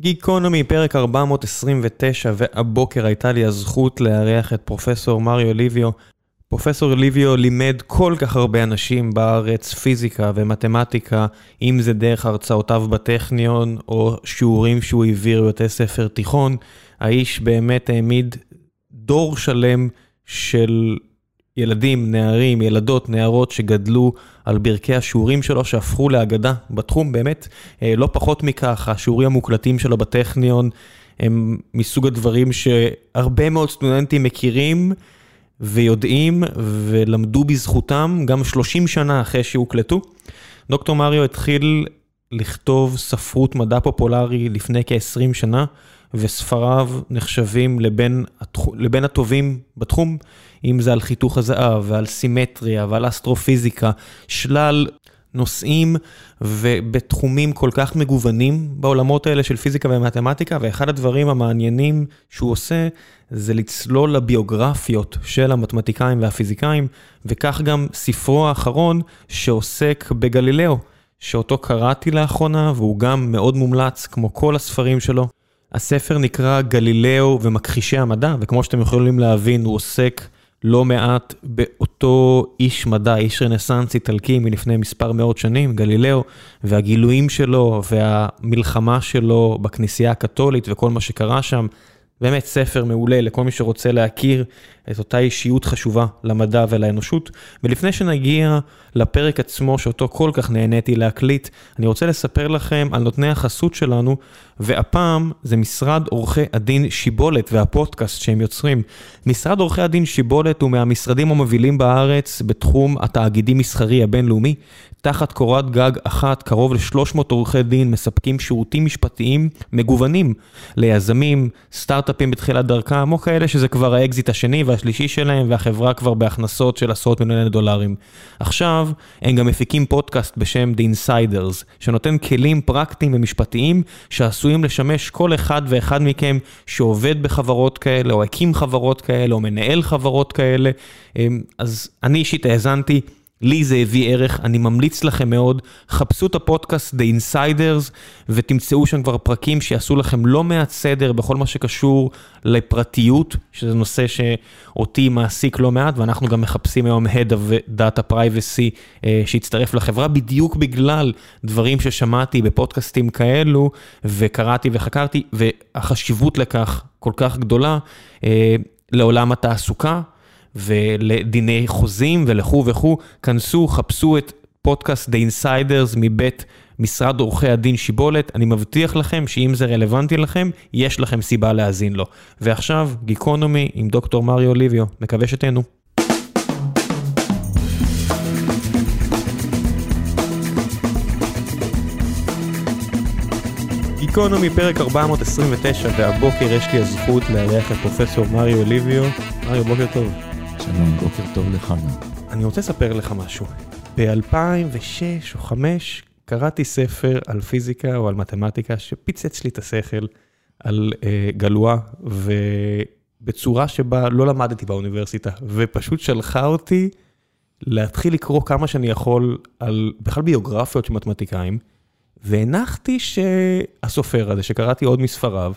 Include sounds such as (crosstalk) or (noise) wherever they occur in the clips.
גיקונומי, פרק 429, והבוקר הייתה לי הזכות לארח את פרופסור מריו ליביו. פרופסור ליביו לימד כל כך הרבה אנשים בארץ פיזיקה ומתמטיקה, אם זה דרך הרצאותיו בטכניון, או שיעורים שהוא העביר בבתי ספר תיכון. האיש באמת העמיד דור שלם של ילדים, נערים, ילדות, נערות שגדלו על ברכי השיעורים שלו, שהפכו לאגדה בתחום, באמת, אה, לא פחות מכך, השיעורים המוקלטים שלו בטכניון הם מסוג הדברים שהרבה מאוד סטודנטים מכירים ויודעים ולמדו בזכותם גם 30 שנה אחרי שהוקלטו. דוקטור מריו התחיל לכתוב ספרות מדע פופולרי לפני כ-20 שנה, וספריו נחשבים לבין, לבין הטובים בתחום. אם זה על חיתוך הזהב ועל סימטריה ועל אסטרופיזיקה, שלל נושאים ובתחומים כל כך מגוונים בעולמות האלה של פיזיקה ומתמטיקה, ואחד הדברים המעניינים שהוא עושה זה לצלול לביוגרפיות של המתמטיקאים והפיזיקאים, וכך גם ספרו האחרון שעוסק בגלילאו, שאותו קראתי לאחרונה והוא גם מאוד מומלץ כמו כל הספרים שלו. הספר נקרא גלילאו ומכחישי המדע, וכמו שאתם יכולים להבין הוא עוסק לא מעט באותו איש מדע, איש רנסאנס איטלקי מלפני מספר מאות שנים, גלילאו, והגילויים שלו והמלחמה שלו בכנסייה הקתולית וכל מה שקרה שם. באמת ספר מעולה לכל מי שרוצה להכיר את אותה אישיות חשובה למדע ולאנושות. ולפני שנגיע לפרק עצמו, שאותו כל כך נהניתי להקליט, אני רוצה לספר לכם על נותני החסות שלנו, והפעם זה משרד עורכי הדין שיבולת והפודקאסט שהם יוצרים. משרד עורכי הדין שיבולת הוא מהמשרדים המובילים בארץ בתחום התאגידי מסחרי הבינלאומי. תחת קורת גג אחת, קרוב ל-300 עורכי דין מספקים שירותים משפטיים מגוונים ליזמים, סטארט-אפים בתחילת דרכם, או כאלה שזה כבר האקזיט השני והשלישי שלהם, והחברה כבר בהכנסות של עשרות מיליוני דולרים. עכשיו, הם גם מפיקים פודקאסט בשם The Insiders, שנותן כלים פרקטיים ומשפטיים שעשויים לשמש כל אחד ואחד מכם שעובד בחברות כאלה, או הקים חברות כאלה, או מנהל חברות כאלה. אמ, אז אני אישית האזנתי. לי זה הביא ערך, אני ממליץ לכם מאוד, חפשו את הפודקאסט The Insiders ותמצאו שם כבר פרקים שיעשו לכם לא מעט סדר בכל מה שקשור לפרטיות, שזה נושא שאותי מעסיק לא מעט, ואנחנו גם מחפשים היום Head of Data Privacy אה, שיצטרף לחברה, בדיוק בגלל דברים ששמעתי בפודקאסטים כאלו, וקראתי וחקרתי, והחשיבות לכך כל כך גדולה אה, לעולם התעסוקה. ולדיני חוזים ולכו וכו, כנסו, חפשו את פודקאסט The Insiders מבית משרד עורכי הדין שיבולת, אני מבטיח לכם שאם זה רלוונטי לכם, יש לכם סיבה להאזין לו. ועכשיו, גיקונומי עם דוקטור מריו ליביו, מקווה שתהנו. גיקונומי פרק 429, והבוקר יש לי הזכות לארח את פרופסור מריו ליביו. מריו, בוקר טוב. שלום, בוקר טוב לך. אני רוצה לספר לך משהו. ב-2006 או 2005 קראתי ספר על פיזיקה או על מתמטיקה שפיצץ לי את השכל על אה, גלואה, ובצורה שבה לא למדתי באוניברסיטה, ופשוט שלחה אותי להתחיל לקרוא כמה שאני יכול על בכלל ביוגרפיות של מתמטיקאים, והנחתי שהסופר הזה, שקראתי עוד מספריו,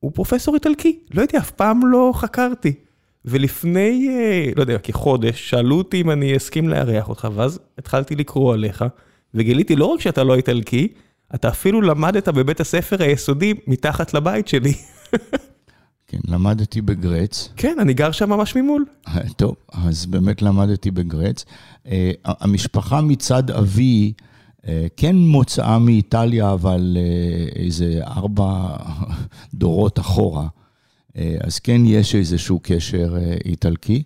הוא פרופסור איטלקי. לא יודע, אף פעם לא חקרתי. ולפני, אה, לא יודע, כחודש, שאלו אותי אם אני אסכים לארח אותך, ואז התחלתי לקרוא עליך, וגיליתי לא רק שאתה לא איטלקי, אתה אפילו למדת בבית הספר היסודי מתחת לבית שלי. (laughs) כן, למדתי בגרץ. כן, אני גר שם ממש ממול. אה, טוב, אז באמת למדתי בגרץ. אה, המשפחה מצד אבי, כן מוצאה מאיטליה, אבל איזה ארבע (laughs) דורות אחורה. אה, אז כן יש איזשהו קשר אה, איטלקי,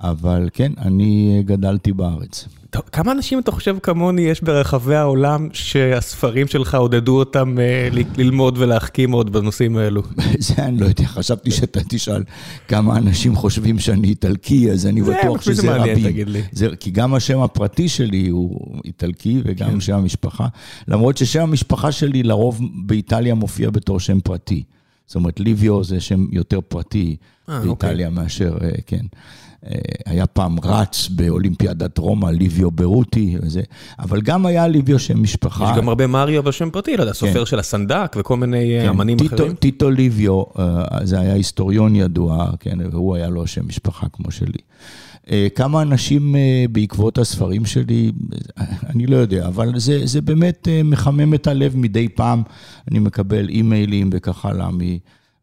אבל כן, אני גדלתי בארץ. טוב, כמה אנשים אתה חושב כמוני יש ברחבי העולם שהספרים שלך עודדו אותם אה, ללמוד ולהחכים עוד בנושאים האלו? (laughs) זה אני לא יודע, חשבתי שאתה תשאל כמה אנשים חושבים שאני איטלקי, אז אני בטוח שזה רבים. זה, כי גם השם הפרטי שלי הוא איטלקי וגם כן. שם המשפחה, למרות ששם המשפחה שלי לרוב באיטליה מופיע בתור שם פרטי. זאת אומרת, ליביו זה שם יותר פרטי אה, באיטליה מאשר, אה, כן. אה, היה פעם רץ באולימפיאדת רומא, ליביו ברוטי וזה, אבל גם היה ליביו שם משפחה. יש גם הרבה מריו בשם פרטי, לא יודע, סופר של הסנדק וכל מיני כן, אמנים טיטו- אחרים. טיטו ליביו, זה היה היסטוריון ידוע, כן, והוא היה לו שם משפחה כמו שלי. אה, כמה אנשים אה, בעקבות הספרים שלי, אני לא יודע, אבל זה, זה באמת אה, מחמם את הלב מדי פעם. אני מקבל אימיילים וכך הלאה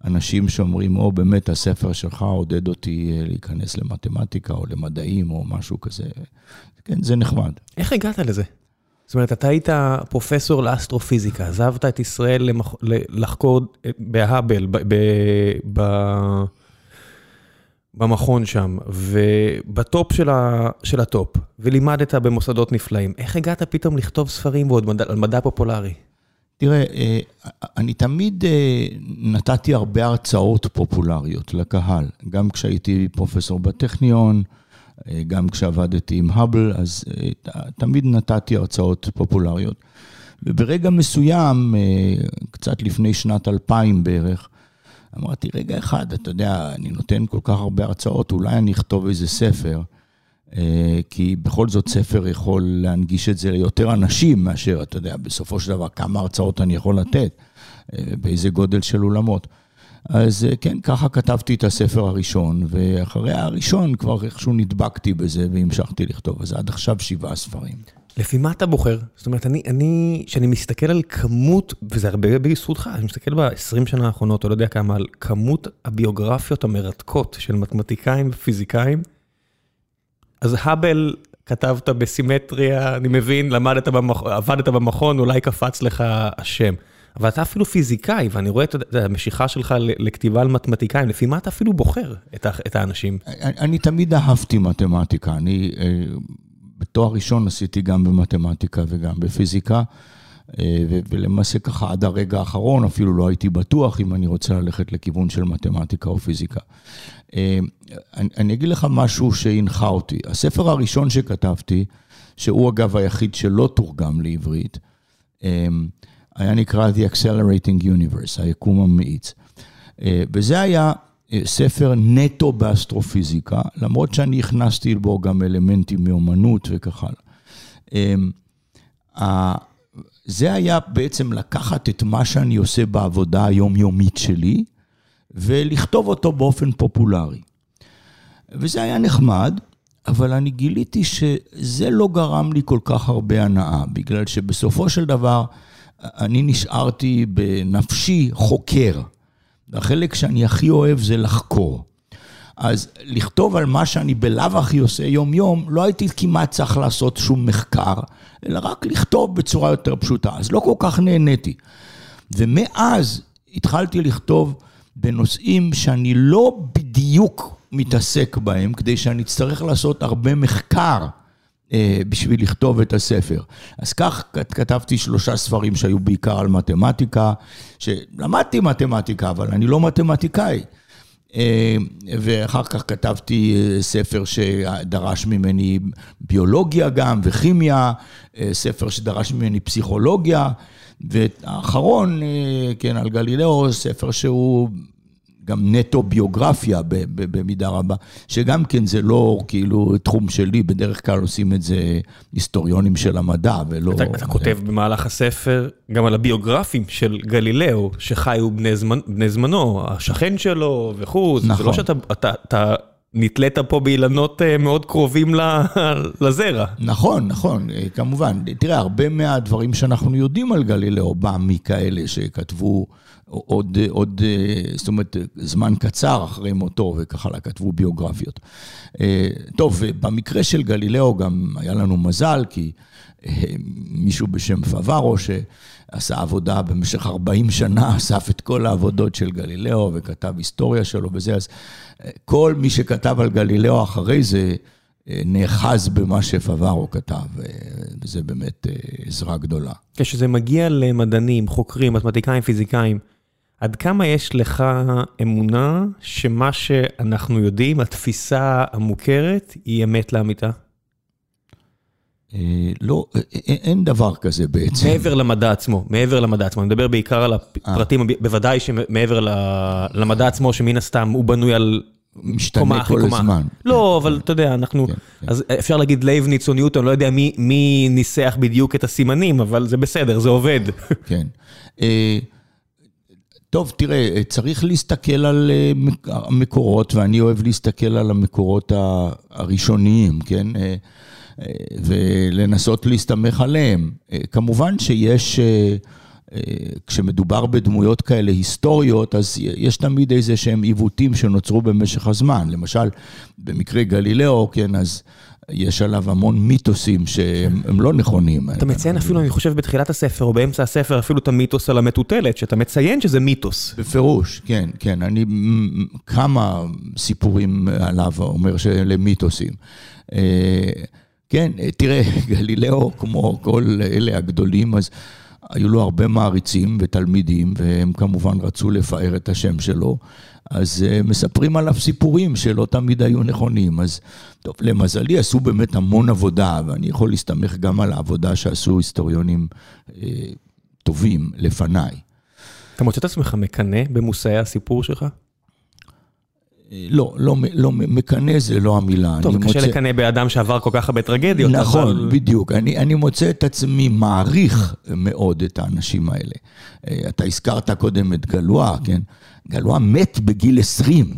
מאנשים שאומרים, או באמת הספר שלך עודד אותי להיכנס למתמטיקה או למדעים או משהו כזה. כן, זה נחמד. איך הגעת לזה? זאת אומרת, אתה היית פרופסור לאסטרופיזיקה, עזבת את ישראל למח... לחקור בהאבל, ב... ב... ב... במכון שם, וב top של, ה... של ה top, ולימדת במוסדות נפלאים. איך הגעת פתאום לכתוב ספרים ועוד מדע, על מדע פופולרי? תראה, אה, אני תמיד אה, נתתי הרבה הרצאות פופולריות לקהל, גם כשהייתי פרופסור בטכניון, אה, גם כשעבדתי עם האבל, אז תמיד נתתי הרצאות פופולריות. וברגע מסוים, קצת לפני שנת 2000 בערך, אמרתי, רגע אחד, אתה יודע, אני נותן כל כך הרבה הרצאות, אולי אני אכתוב איזה ספר. אה, כי בכל זאת ספר יכול להנגיש את זה ליותר אנשים מאשר, אתה יודע, בסופו של דבר, כמה הרצאות אני יכול לתת, אה, באיזה גודל של אולמות. אז אה, כן, ככה כתבתי את הספר הראשון, ואחרי הראשון כבר איכשהו נדבקתי בזה והמשכתי לכתוב. אז עד עכשיו שבעה ספרים. לפי מה אתה בוחר? זאת אומרת, אני, אני, כשאני מסתכל על כמות, וזה הרבה בזכותך, אני מסתכל ב-20 שנה האחרונות, או לא יודע כמה, על כמות הביוגרפיות המרתקות של מתמטיקאים ופיזיקאים, אז האבל כתבת בסימטריה, אני מבין, למדת במכ... עבדת במכון, אולי קפץ לך השם. אבל אתה אפילו פיזיקאי, ואני רואה את המשיכה שלך לכתיבה על מתמטיקאים, לפי מה אתה אפילו בוחר את, את האנשים? אני, אני תמיד אהבתי מתמטיקה. אני אה, בתואר ראשון עשיתי גם במתמטיקה וגם בפיזיקה, אה, ולמעשה ככה עד הרגע האחרון אפילו לא הייתי בטוח אם אני רוצה ללכת לכיוון של מתמטיקה או פיזיקה. אה, אני, אגיד לך משהו שהנחה אותי. הספר הראשון שכתבתי, שהוא אגב היחיד שלא תורגם לעברית, אה, היה נקרא The Accelerating Universe, היקום המאיץ. וזה היה ספר נטו באסטרופיזיקה, למרות שאני הכנסתי בו גם אלמנטים מאומנות וכך הלאה. אמ, זה היה בעצם לקחת את מה שאני עושה בעבודה היומיומית שלי, ולכתוב אותו באופן פופולרי. וזה היה נחמד, אבל אני גיליתי שזה לא גרם לי כל כך הרבה הנאה, בגלל שבסופו של דבר אני נשארתי בנפשי חוקר. והחלק שאני הכי אוהב זה לחקור. אז לכתוב על מה שאני בלאו הכי עושה יום-יום, לא הייתי כמעט צריך לעשות שום מחקר, אלא רק לכתוב בצורה יותר פשוטה. אז לא כל כך נהניתי. ומאז התחלתי לכתוב בנושאים שאני לא בדיוק מתעסק בהם, כדי שאני אצטרך לעשות הרבה מחקר בשביל לכתוב את הספר. אז כך כת- כתבתי שלושה ספרים שהיו בעיקר על מתמטיקה, שלמדתי מתמטיקה, אבל אני לא מתמטיקאי. אה, ואחר כך כתבתי אה, ספר שדרש ממני ביולוגיה גם, וכימיה, אה, ספר שדרש ממני פסיכולוגיה, והאחרון, אה, כן, על גלילאו, ספר שהוא גם נטו ביוגרפיה במידה רבה, שגם כן זה לא כאילו תחום שלי, בדרך כלל עושים את זה היסטוריונים של המדע, ולא... אתה, אתה כותב במהלך הספר גם על הביוגרפים של גלילאו, שחיו בני, זמנ, בני זמנו, השכן שלו וכו', זה נכון. לא שאתה אתה, אתה נתלית פה באילנות אה, מאוד קרובים (laughs) לזרע. נכון, נכון, אה, כמובן. תראה, הרבה מהדברים שאנחנו יודעים על גלילאו בא מכאלה שכתבו עוד, עוד, אה, זאת אומרת, זמן קצר אחרי מותו וכך הלאה, כתבו ביוגרפיות. טוב, במקרה של גלילאו גם היה לנו מזל, כי מישהו בשם פברו, שעשה עבודה במשך 40 שנה, אסף את כל העבודות של גלילאו וכתב היסטוריה שלו וזה, אז אה, כל מי שכתב על גלילאו אחרי זה, אה, נאחז במה שפברו כתב, אה, וזה באמת עזרה גדולה. כשזה מגיע למדענים, חוקרים, מתמטיקאים, פיזיקאים, עד כמה יש לך אמונה שמה שאנחנו יודעים, התפיסה המוכרת, היא אמת לאמיתה? לא, אין דבר כזה בעצם. מעבר למדע עצמו, מעבר למדע עצמו, אני מדבר בעיקר על הפרטים, בוודאי שמעבר למדע עצמו, שמן הסתם הוא בנוי על משתנה כל הזמן. לא, אבל אתה יודע, אנחנו, אז אפשר להגיד לייבניץ או ניוטון, לא יודע מי ניסח בדיוק את הסימנים, אבל זה בסדר, זה עובד. (laughs) כן. טוב, תראה, צריך להסתכל על המקורות, ואני אוהב להסתכל על המקורות הראשוניים, כן? ולנסות להסתמך עליהם. כמובן שיש, כשמדובר בדמויות כאלה היסטוריות, אז יש תמיד איזה שהם עיוותים שנוצרו במשך הזמן. למשל, במקרה גלילאו, כן, אז... יש עליו המון מיתוסים שהם לא נכונים. אתה מציין אפילו, אני חושב, בתחילת הספר או באמצע הספר, אפילו את המיתוס על המטוטלת, שאתה מציין שזה מיתוס. בפירוש, כן, כן. אני כמה סיפורים עליו אומר שאלה מיתוסים. כן, תראה, (laughs) גלילאו, כמו כל אלה הגדולים, אז היו לו הרבה מעריצים ותלמידים, והם כמובן רצו לפאר את השם שלו. אז מספרים עליו סיפורים שלא תמיד היו נכונים. אז טוב, למזלי עשו באמת המון עבודה, ואני יכול להסתמך גם על העבודה שעשו היסטוריונים אה, טובים לפניי. אתה מוצא את עצמך מקנא במושאי הסיפור שלך? לא, לא, לא, מקנא זה לא המילה. טוב, קשה מוצא... לקנא באדם שעבר כל כך הרבה טרגדיות. נכון, אבל... בדיוק. אני, אני מוצא את עצמי מעריך מאוד את האנשים האלה. אתה הזכרת קודם את גלואה, כן? גלואה מת בגיל 20. (laughs)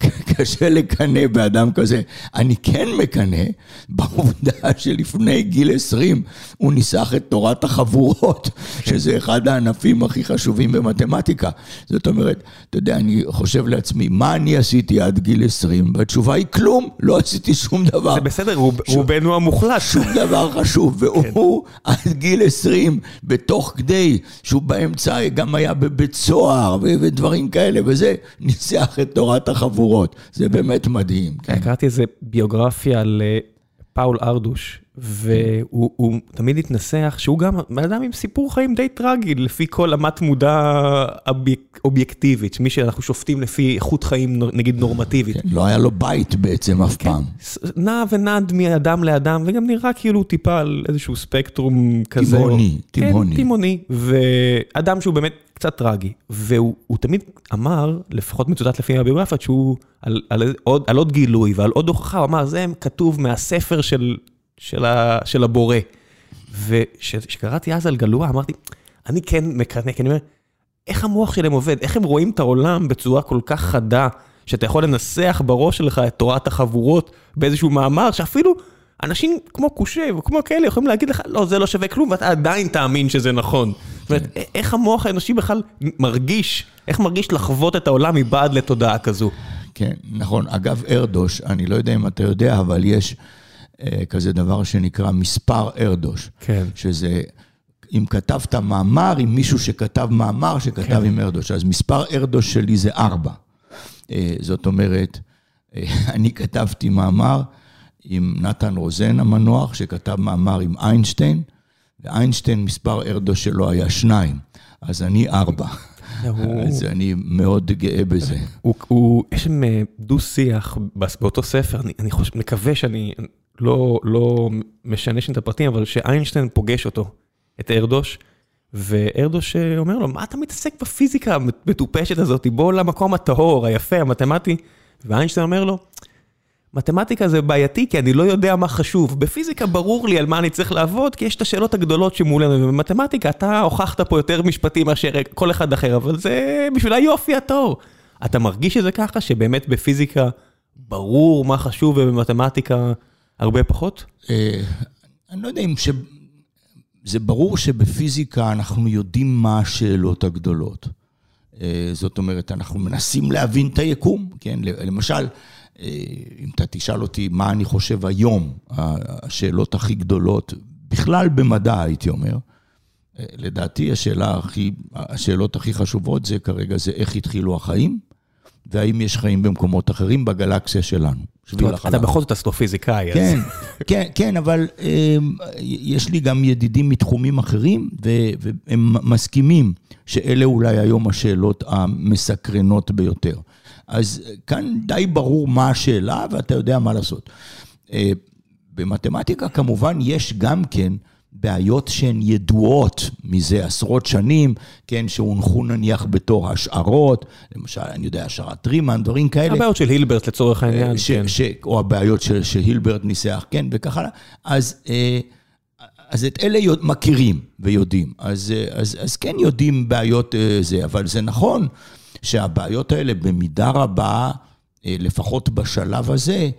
(laughs) קשה לקנא באדם כזה. אני כן מקנא בעובדה שלפני גיל 20 הוא ניסח את תורת החבורות, שזה אחד הענפים הכי חשובים במתמטיקה. זאת אומרת, אתה יודע, אני חושב לעצמי, מה אני עשיתי עד גיל 20? והתשובה היא כלום, לא עשיתי שום דבר. זה בסדר, רובנו המוחלט. שום דבר חשוב, (laughs) והוא כן. עד גיל 20, בתוך כדי שהוא באמצע גם היה בבית סוהר ודברים כאלה, וזה, ניסח את תורת החבורות. חבורות, זה באמת מדהים. כן. קראתי איזה ביוגרפיה על אה, פאול ארדוש, והוא תמיד התנסח שהוא גם בן אדם עם סיפור חיים די טרגי, לפי כל אמת מודע אובייקטיבית, מי שאנחנו שופטים לפי איכות חיים נגיד נורמטיבית. כן, לא היה לו בית בעצם אף כן, פעם. נע ונד מאדם לאדם, וגם נראה כאילו טיפה על איזשהו ספקטרום כזה. תימוני, תימוני. כן, תימוני, ואדם שהוא באמת קצת טרגי, והוא תמיד אמר, לפחות מצוטט לפי הביוגרפיות, שהוא על, על, עוד, על עוד גילוי ועל עוד הוכחה, הוא אמר, זה כתוב מהספר של, של, ה, של הבורא. וכשקראתי אז על גלואה, אמרתי, אני כן מקנא, כי אני אומר, איך המוח שלהם עובד? איך הם רואים את העולם בצורה כל כך חדה, שאתה יכול לנסח בראש שלך את תורת החבורות באיזשהו מאמר, שאפילו אנשים כמו קושב, כמו כאלה, יכולים להגיד לך, לא, זה לא שווה כלום, ואתה עדיין תאמין שזה נכון. זאת אומרת, איך המוח האנושי בכלל מרגיש, איך מרגיש לחוות את העולם מבעד לתודעה כזו? כן, נכון. אגב, ארדוש, אני לא יודע אם אתה יודע, אבל יש אה, כזה דבר שנקרא מספר ארדוש. כן. שזה, אם כתבת מאמר עם מישהו שכתב מאמר שכתב כן. עם ארדוש, אז מספר ארדוש שלי זה ארבע. אה, זאת אומרת, אה, (laughs) אני כתבתי מאמר עם נתן רוזן המנוח, שכתב מאמר עם איינשטיין, ואיינשטיין מספר ארדוש שלו היה שניים, אז אני ארבע. אז אני מאוד גאה בזה. יש שם אה, דו-שיח באותו ספר, אני מקווה שאני לא, לא משנה שם את הפרטים, אבל שאיינשטיין פוגש אותו, את ארדוש, וארדוש אה, אומר לו, מה אתה מתעסק בפיזיקה המטופשת הזאת? בוא למקום הטהור, היפה, המתמטי. ואיינשטיין אומר לו, מתמטיקה זה בעייתי כי אני לא יודע מה חשוב. בפיזיקה ברור לי על מה אני צריך לעבוד, כי יש את השאלות הגדולות שמולנו, ובמתמטיקה אתה הוכחת פה יותר משפטים מאשר כל אחד אחר, אבל זה בשביל היופי הטהור. אתה מרגיש שזה ככה, שבאמת בפיזיקה ברור מה חשוב ובמתמטיקה הרבה פחות? אה, אני לא יודע אם ש... זה ברור שבפיזיקה אנחנו יודעים מה השאלות הגדולות. אה, זאת אומרת, אנחנו מנסים להבין את היקום, כן? למשל, אם אתה תשאל אותי מה אני חושב היום, השאלות הכי גדולות, בכלל במדע, הייתי אומר, אה, לדעתי השאלה הכי, השאלות הכי חשובות זה כרגע זה איך התחילו החיים, והאם יש חיים במקומות אחרים בגלקסיה שלנו. אתה בכל זאת אסטרופיזיקאי. כן, כן, כן, אבל אמ, יש לי גם ידידים מתחומים אחרים, והם מסכימים שאלה אולי היום השאלות המסקרנות ביותר. אז כאן די ברור מה השאלה, ואתה יודע מה לעשות. אה, במתמטיקה כמובן יש גם כן בעיות שהן ידועות מזה עשרות שנים, כן, שהונחו נניח בתור השערות, למשל, אני יודע, השערת רימן, דברים כאלה. הבעיות של הילברט לצורך העניין, ש, כן. ש, או הבעיות של, שהילברט ניסח, כן, וכך הלאה. אז, אה, אז את אלה מכירים ויודעים. אז, אה, אז, אז כן יודעים בעיות אה, זה, אבל זה נכון שהבעיות האלה במידה רבה, לפחות בשלב הזה,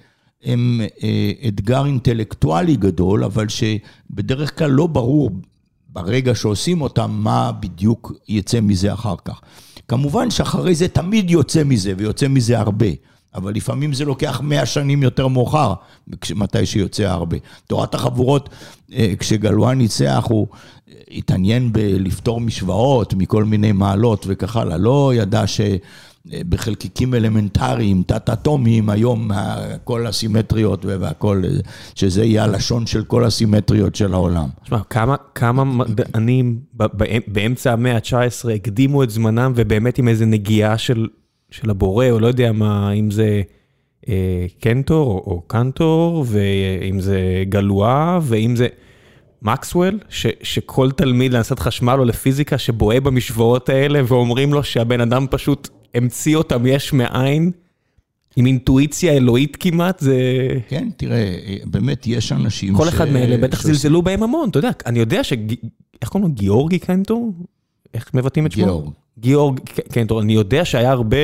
הם אה, אתגר אינטלקטואלי גדול, אבל שבדרך כלל לא ברור ברגע שעושים אותם מה בדיוק יצא מזה אחר כך. כמובן שאחרי זה תמיד יוצא מזה, ויוצא מזה הרבה. אבל לפעמים זה לוקח מאה שנים יותר מאוחר, מתי שיוצא הרבה. תורת החבורות, אה, כשגלואן ניצח, הוא התעניין בלפתור משוואות מכל מיני מעלות וכך הלאה. לא ידע ש... בחלקיקים אלמנטריים, תת-אטומיים, היום כל הסימטריות והכל, שזה יהיה הלשון של כל הסימטריות של העולם. תשמע, כמה, כמה מדענים באמצע המאה ה-19 הקדימו את זמנם ובאמת עם איזה נגיעה של, של הבורא, או לא יודע מה, אם זה אה, קנטור או, או קנטור, ואם זה גלואה, ואם זה... מקסוול, ש, שכל תלמיד להנדסת חשמל או לפיזיקה שבוהה במשוואות האלה ואומרים לו שהבן אדם פשוט המציא אותם יש מאין, עם אינטואיציה אלוהית כמעט, זה... כן, תראה, באמת יש אנשים כל ש... אחד מאלה בטח זלזלו בהם המון, אתה יודע, אני יודע ש... איך קוראים לו? גיאורגי קנטור? איך מבטאים את שמו? גיאורג. גיאורג קנטור, אני יודע שהיה הרבה...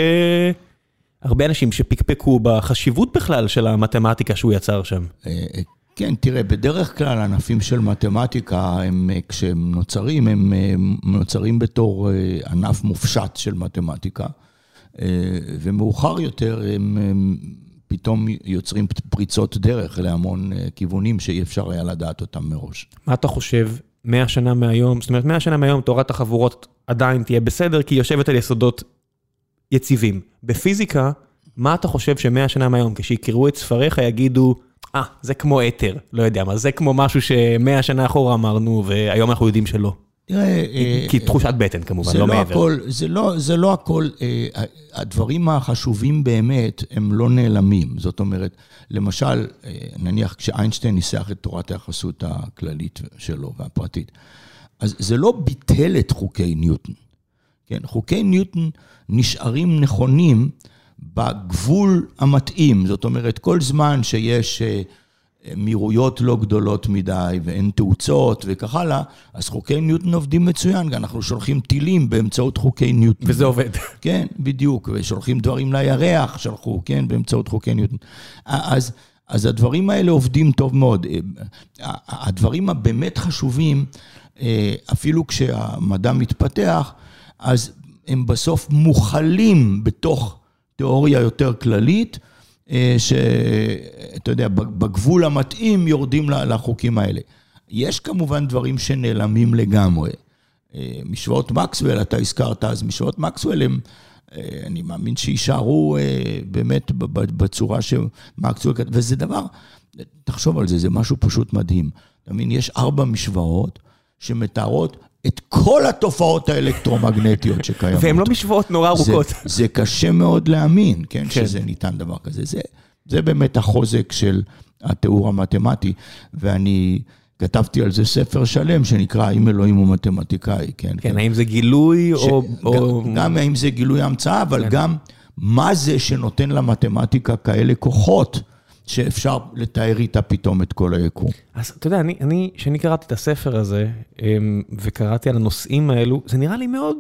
הרבה אנשים שפקפקו בחשיבות בכלל של המתמטיקה שהוא יצר שם. אה, אה, כן, תראה, בדרך כלל ענפים של מתמטיקה, הם, כשהם נוצרים, הם נוצרים בתור אה, ענף מופשט של מתמטיקה. אה, ומאוחר יותר הם, הם פתאום יוצרים פריצות דרך להמון אה, כיוונים שאי אפשר היה לדעת אותם מראש. מה אתה חושב 100 שנה מהיום? זאת אומרת, 100 שנה מהיום תורת החבורות עדיין תהיה בסדר, כי היא יושבת על יסודות יציבים. בפיזיקה, מה אתה חושב שמאה שנה מהיום, כשיקראו את ספריך, יגידו, אה, ah, זה כמו אתר, לא יודע מה, זה כמו משהו שמאה שנה אחורה אמרנו, והיום אנחנו יודעים שלא. תראה... כי אה, תחושת בטן כמובן, לא, לא מעבר. זה לא, זה לא הכל, אה, הדברים החשובים באמת הם לא נעלמים. זאת אומרת, למשל, אה, נניח כשאיינשטיין ניסח את תורת היחסות הכללית שלו והפרטית, אז זה לא ביטל את חוקי ניוטון. כן, חוקי ניוטון נשארים נכונים בגבול המתאים. זאת אומרת, כל זמן שיש... מהירויות לא גדולות מדי ואין תאוצות וכך הלאה, אז חוקי ניוטון עובדים מצוין, אנחנו שולחים טילים באמצעות חוקי ניוטון. וזה עובד. כן, בדיוק, ושולחים דברים לירח, שלחו, כן, באמצעות חוקי ניוטון. אז, אז הדברים האלה עובדים טוב מאוד. הדברים הבאמת חשובים, אפילו כשהמדע מתפתח, אז הם בסוף מוכלים בתוך תיאוריה יותר כללית. אה, שאתה יודע, בגבול המתאים יורדים לחוקים האלה. יש כמובן דברים שנעלמים לגמרי. אה, משוואות מקסוול, אתה הזכרת, אז משוואות מקסוול הם, אה, אני מאמין שיישארו באמת בצורה שמקסוול וזה דבר, תחשוב על זה, זה משהו פשוט מדהים. אתה מבין, יש ארבע משוואות שמתארות את כל התופעות האלקטרומגנטיות שקיימות. והן לא משוואות נורא ארוכות. זה, זה קשה מאוד להאמין, כן, כן, שזה ניתן דבר כזה. זה, זה באמת החוזק של התיאור המתמטי, ואני כתבתי על זה ספר שלם שנקרא האם אלוהים הוא מתמטיקאי, כן. כן, כן. האם זה גילוי ש... או... גם, גם האם זה גילוי המצאה, אבל כן. גם מה זה שנותן למתמטיקה כאלה כוחות. שאפשר לתאר איתה פתאום את כל היקום. אז אתה יודע, אני, אני, כשאני קראתי את הספר הזה, אמ, וקראתי על הנושאים האלו, זה נראה לי מאוד,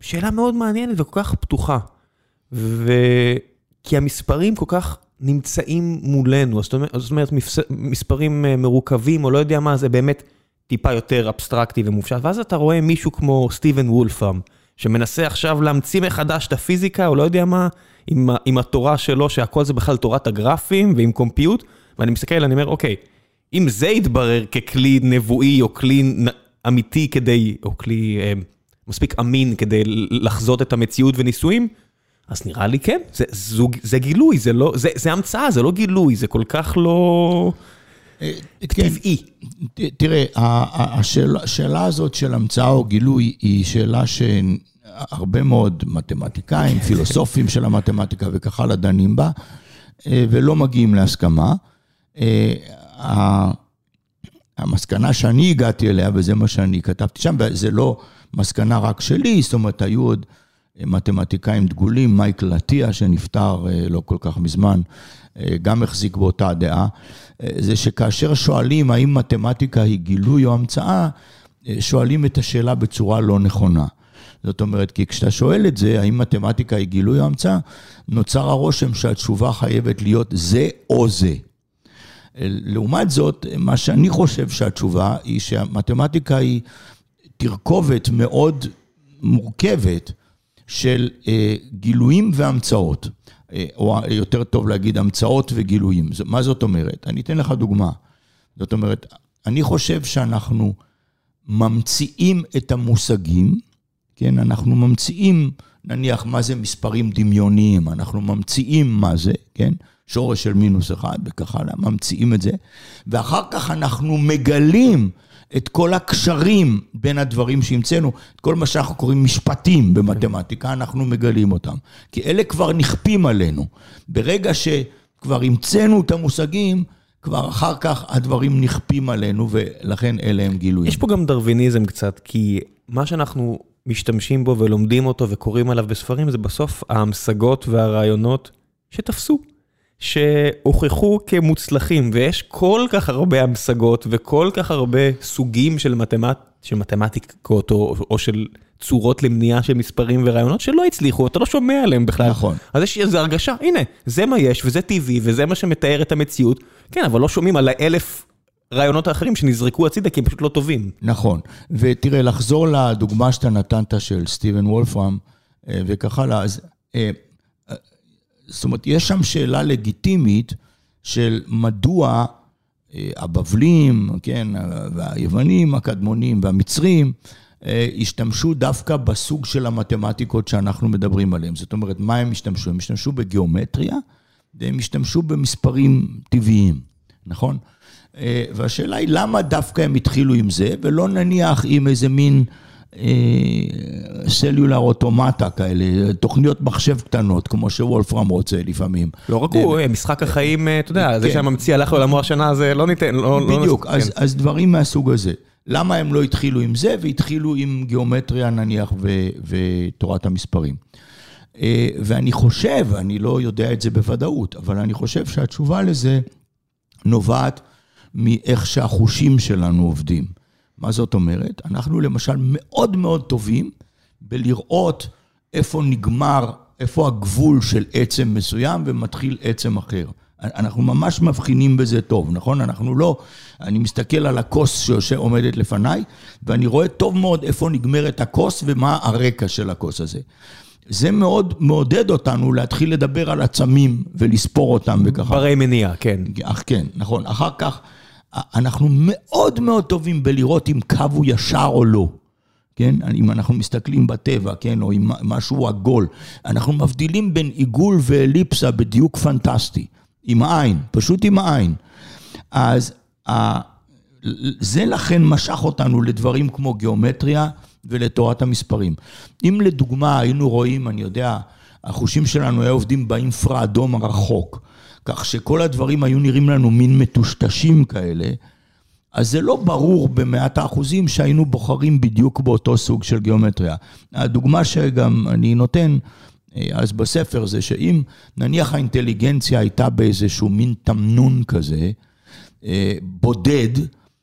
שאלה מאוד מעניינת וכל כך פתוחה. ו... כי המספרים כל כך נמצאים מולנו, זאת אומרת, זאת אומרת מספרים אה, מרוכבים, או לא יודע מה, זה באמת טיפה יותר אבסטרקטי ומופשט, ואז אתה רואה מישהו כמו סטיבן וולפאם, שמנסה עכשיו להמציא מחדש את הפיזיקה, או לא יודע מה, עם, עם התורה שלו, שהכל זה בכלל תורת הגרפים ועם קומפיוט, ואני מסתכל, אני אומר, אוקיי, אם זה יתברר ככלי נבואי או כלי אמיתי כדי, או כלי אה, מספיק אמין כדי לחזות את המציאות וניסויים, אז נראה לי כן, זה, זוג, זה גילוי, זה, לא, זה, זה המצאה, זה לא גילוי, זה כל כך לא... אה, כן, טבעי. תראה, השאלה, הזאת של המצאה או גילוי היא שאלה שהרבה מאוד מתמטיקאים, (laughs) פילוסופים של המתמטיקה וכך הלאה דנים בה, אה, ולא מגיעים להסכמה. אה, המסקנה שאני הגעתי אליה, וזה מה שאני כתבתי שם, וזה לא מסקנה רק שלי, זאת אומרת, היו עוד מתמטיקאים דגולים, מייקל עטיה, שנפטר לא כל כך מזמן, גם החזיק באותה דעה, אה, זה שכאשר שואלים האם מתמטיקה היא גילוי או המצאה, שואלים את השאלה בצורה לא נכונה. זאת אומרת, כי כשאתה שואל את זה, האם מתמטיקה היא גילוי או המצאה, נוצר הרושם שהתשובה חייבת להיות זה או זה. לעומת זאת, מה שאני חושב שהתשובה היא שהמתמטיקה היא תרכובת מאוד מורכבת של אה, גילויים והמצאות, אה, או יותר טוב להגיד המצאות וגילויים. מה זאת אומרת? אני אתן לך דוגמה. זאת אומרת, אני חושב שאנחנו ממציאים את המושגים, כן? אנחנו ממציאים, נניח, מה זה מספרים דמיוניים, אנחנו ממציאים מה זה, כן? שורש של מינוס אחד וכך הלאה, ממציאים את זה, ואחר כך אנחנו מגלים את כל הקשרים בין הדברים שהמצאנו, את כל מה שאנחנו קוראים משפטים במתמטיקה, אנחנו מגלים אותם. כי אלה כבר נכפים עלינו. ברגע שכבר המצאנו את המושגים, כבר אחר כך הדברים נכפים עלינו, ולכן אלה הם גילויים. יש פה גם דרוויניזם קצת, כי מה שאנחנו משתמשים בו ולומדים אותו וקוראים עליו בספרים, זה בסוף ההמשגות והרעיונות שתפסו. שהוכחו כמוצלחים, ויש כל כך הרבה המשגות וכל כך הרבה סוגים של, מתמט... של מתמטיקות או, או של צורות למניעה של מספרים ורעיונות שלא הצליחו, אתה לא שומע עליהם בכלל. נכון. אז יש איזו הרגשה, הנה, זה מה יש וזה טבעי וזה מה שמתאר את המציאות. כן, אבל לא שומעים על האלף רעיונות האחרים שנזרקו הצידה כי הם פשוט לא טובים. נכון, ותראה, לחזור לדוגמה שאתה נתנת של סטיבן וולפרם אה, וכך הלאה, אז... זאת אומרת, יש שם שאלה לגיטימית של מדוע אה, הבבלים, כן, והיוונים הקדמונים והמצרים, אה, השתמשו דווקא בסוג של המתמטיקות שאנחנו מדברים עליהן. זאת אומרת, מה הם השתמשו? הם השתמשו בגיאומטריה, והם השתמשו במספרים טבעיים, נכון? אה, והשאלה היא, למה דווקא הם התחילו עם זה, ולא נניח עם איזה מין... סלולר אוטומטה כאלה, תוכניות מחשב קטנות, כמו שוולפרם רוצה לפעמים. לא רק הוא, אה, משחק החיים, אה, אתה יודע, זה כן. שהממציא הלך לעולמו השנה, זה לא ניתן, לא... לא בדיוק, כן. אז דברים מהסוג הזה. למה הם לא התחילו עם זה, והתחילו עם גיאומטריה נניח ותורת המספרים. אה, ואני חושב, אני לא יודע את זה בוודאות, אבל אני חושב שהתשובה לזה נובעת מאיך שהחושים שלנו עובדים. מה זאת אומרת? אנחנו למשל מאוד מאוד טובים בלראות איפה נגמר, איפה הגבול של עצם מסוים ומתחיל עצם אחר. אנחנו ממש מבחינים בזה טוב, נכון? אנחנו לא, אני מסתכל על הכוס שעומדת לפניי, ואני רואה טוב מאוד איפה נגמרת הכוס ומה הרקע של הכוס הזה. זה מאוד מעודד אותנו להתחיל לדבר על עצמים ולספור אותם וככה. ברי מניעה, כן. אך כן, נכון. אחר כך... אנחנו מאוד מאוד טובים בלראות אם קו הוא ישר או לא. כן? אם אנחנו מסתכלים בטבע, כן? או אם משהו עגול. אנחנו מבדילים בין עיגול ואליפסה בדיוק פנטסטי. עם העין, פשוט עם העין. אז זה לכן משך אותנו לדברים כמו גיאומטריה ולתורת המספרים. אם לדוגמה היינו רואים, אני יודע, החושים שלנו היו עובדים באינפרה אדום הרחוק. כך שכל הדברים היו נראים לנו מין מטושטשים כאלה, אז זה לא ברור במאת האחוזים שהיינו בוחרים בדיוק באותו סוג של גיאומטריה. הדוגמה שגם אני נותן, אה, אז בספר זה שאם נניח האינטליגנציה הייתה באיזשהו מין תמנון כזה, אה, בודד,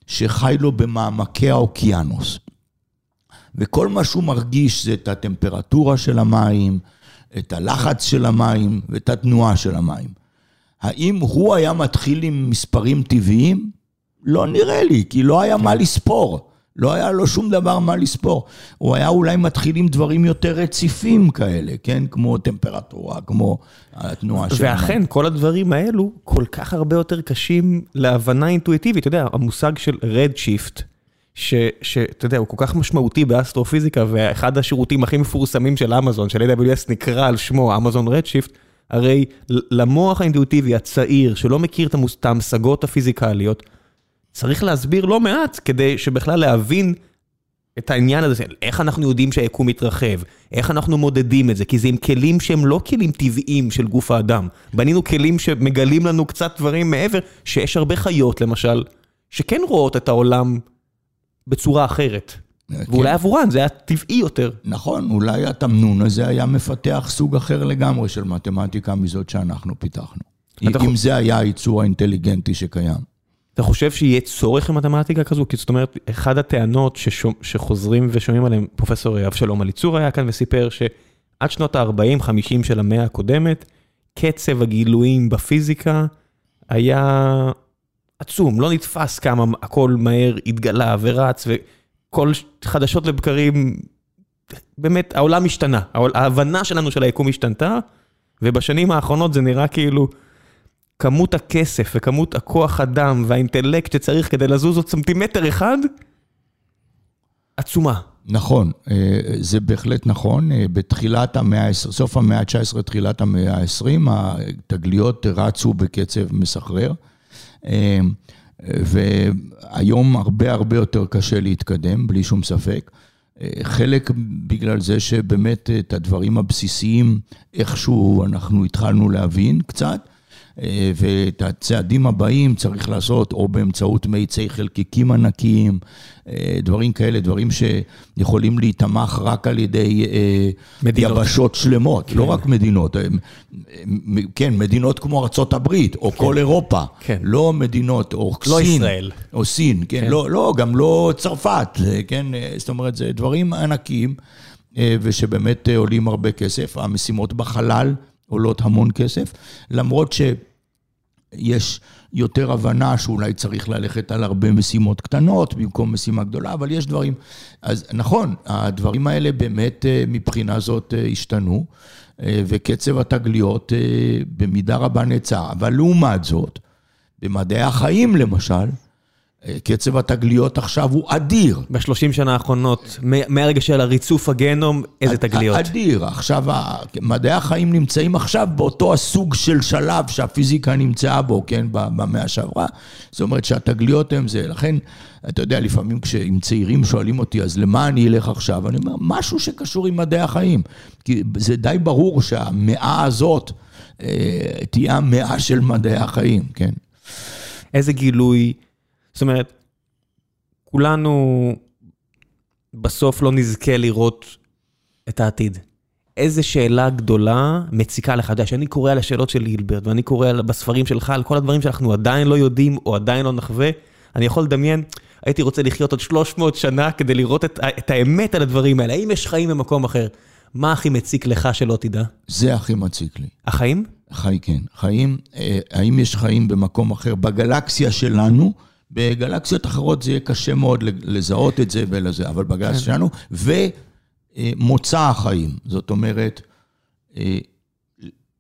שחי לו במעמקי האוקיינוס. וכל מה שהוא מרגיש זה את הטמפרטורה של המים, את הלחץ של המים ואת התנועה של המים. האם הוא היה מתחיל עם מספרים טבעיים? לא נראה לי, כי לא היה מה לספור. לא היה לו שום דבר מה לספור. הוא היה אולי מתחיל עם דברים יותר רציפים כאלה, כן? כמו טמפרטורה, כמו התנועה שלנו. ואכן, כל הדברים האלו כל כך הרבה יותר קשים להבנה אינטואיטיבית. אתה יודע, המושג של redshift, שאתה יודע, הוא כל כך משמעותי באסטרופיזיקה, ואחד השירותים הכי מפורסמים של אמזון, של AWS, נקרא על שמו Amazon Redshift, הרי למוח האינטואיטיבי הצעיר, שלא מכיר את ההמשגות הפיזיקליות, צריך להסביר לא מעט כדי שבכלל להבין את העניין הזה, איך אנחנו יודעים שהיקום מתרחב, איך אנחנו מודדים את זה, כי זה עם כלים שהם לא כלים טבעיים של גוף האדם. בנינו כלים שמגלים לנו קצת דברים מעבר, שיש הרבה חיות למשל, שכן רואות את העולם בצורה אחרת. כן. ואולי עבורן זה היה טבעי יותר. נכון, אולי התמנון הזה היה מפתח סוג אחר לגמרי של מתמטיקה מזאת שאנחנו פיתחנו. אם זה היה הייצור האינטליגנטי שקיים. אתה חושב שיהיה צורך במתמטיקה כזו? כי זאת אומרת, אחת הטענות ששומ... שחוזרים ושומעים עליהן, פרופסור אבשלום אליצור היה כאן וסיפר שעד שנות ה-40-50 של המאה הקודמת, קצב הגילויים בפיזיקה היה עצום, לא נתפס כמה הכל מהר התגלה ורץ, וכל ש- חדשות לבקרים, באמת, העולם השתנה, ההבנה שלנו של היקום השתנתה, ובשנים האחרונות זה נראה כאילו... כמות הכסף וכמות הכוח אדם והאינטלקט שצריך כדי לזוז עוד סנטימטר אחד, עצומה. נכון, אה, זה בהחלט נכון. אה, בתחילת המאה ה-20, סוף המאה ה-19, תחילת המאה ה-20, התגליות רצו בקצב מסחרר. והיום הרבה הרבה יותר קשה להתקדם, בלי שום ספק. חלק בגלל זה שבאמת את הדברים הבסיסיים איכשהו אנחנו התחלנו להבין קצת. אה, ואת הצעדים הבאים צריך לעשות או באמצעות מאיצי חלקיקים ענקיים, אה, דברים כאלה, דברים שיכולים להיתמך רק על ידי אה, מדינות. יבשות שלמות, לא רק מדינות. אה, מ- כן, מדינות כמו ארצות הברית, או כל אירופה. כן. לא מדינות, או לא סין. ישראל. או סין, כן, כן. לא, לא, גם לא צרפת, כן, זאת אומרת, זה דברים ענקיים, אה, ושבאמת עולים הרבה כסף. המשימות בחלל עולות המון כסף, למרות שיש יותר הבנה שאולי צריך ללכת על הרבה משימות קטנות במקום משימה גדולה, אבל יש דברים, אז נכון, הדברים האלה באמת אה, מבחינה זאת אה, השתנו, אה, וקצב התגליות במידה רבה נעצר, אבל לעומת זאת, במדעי החיים למשל, קצב התגליות עכשיו הוא אדיר. בשלושים שנה האחרונות, מהרגע של הריצוף הגנום, איזה תגליות. אדיר. עכשיו, מדעי החיים נמצאים עכשיו באותו הסוג של שלב שהפיזיקה נמצאה בו, כן, במאה שעברה. זאת אומרת שהתגליות הן זה. לכן, אתה יודע, לפעמים כשעם צעירים שואלים אותי, אז למה אני אלך עכשיו? אני אומר, משהו שקשור עם מדעי החיים. כי זה די ברור שהמאה הזאת אה, תהיה המאה של מדעי החיים, כן. איזה גילוי, זאת אומרת, כולנו בסוף לא נזכה לראות את העתיד. איזה שאלה גדולה מציקה לך, אתה יודע, שאני קורא על השאלות של הילברט, ואני קורא על- בספרים שלך על כל הדברים שאנחנו עדיין לא יודעים, או עדיין לא נחווה, אני יכול לדמיין, הייתי רוצה לחיות עוד 300 שנה כדי לראות את, את האמת על הדברים האלה, האם יש חיים במקום אחר? מה הכי מציק לך שלא תדע? זה הכי מציק לי. החיים? חי, כן. חיים, אה, האם יש חיים במקום אחר? בגלקסיה שלנו, בגלקסיות אחרות זה יהיה קשה מאוד לזהות את זה ולזה, אבל בגלקסיה שלנו, ומוצא החיים. זאת אומרת, אה,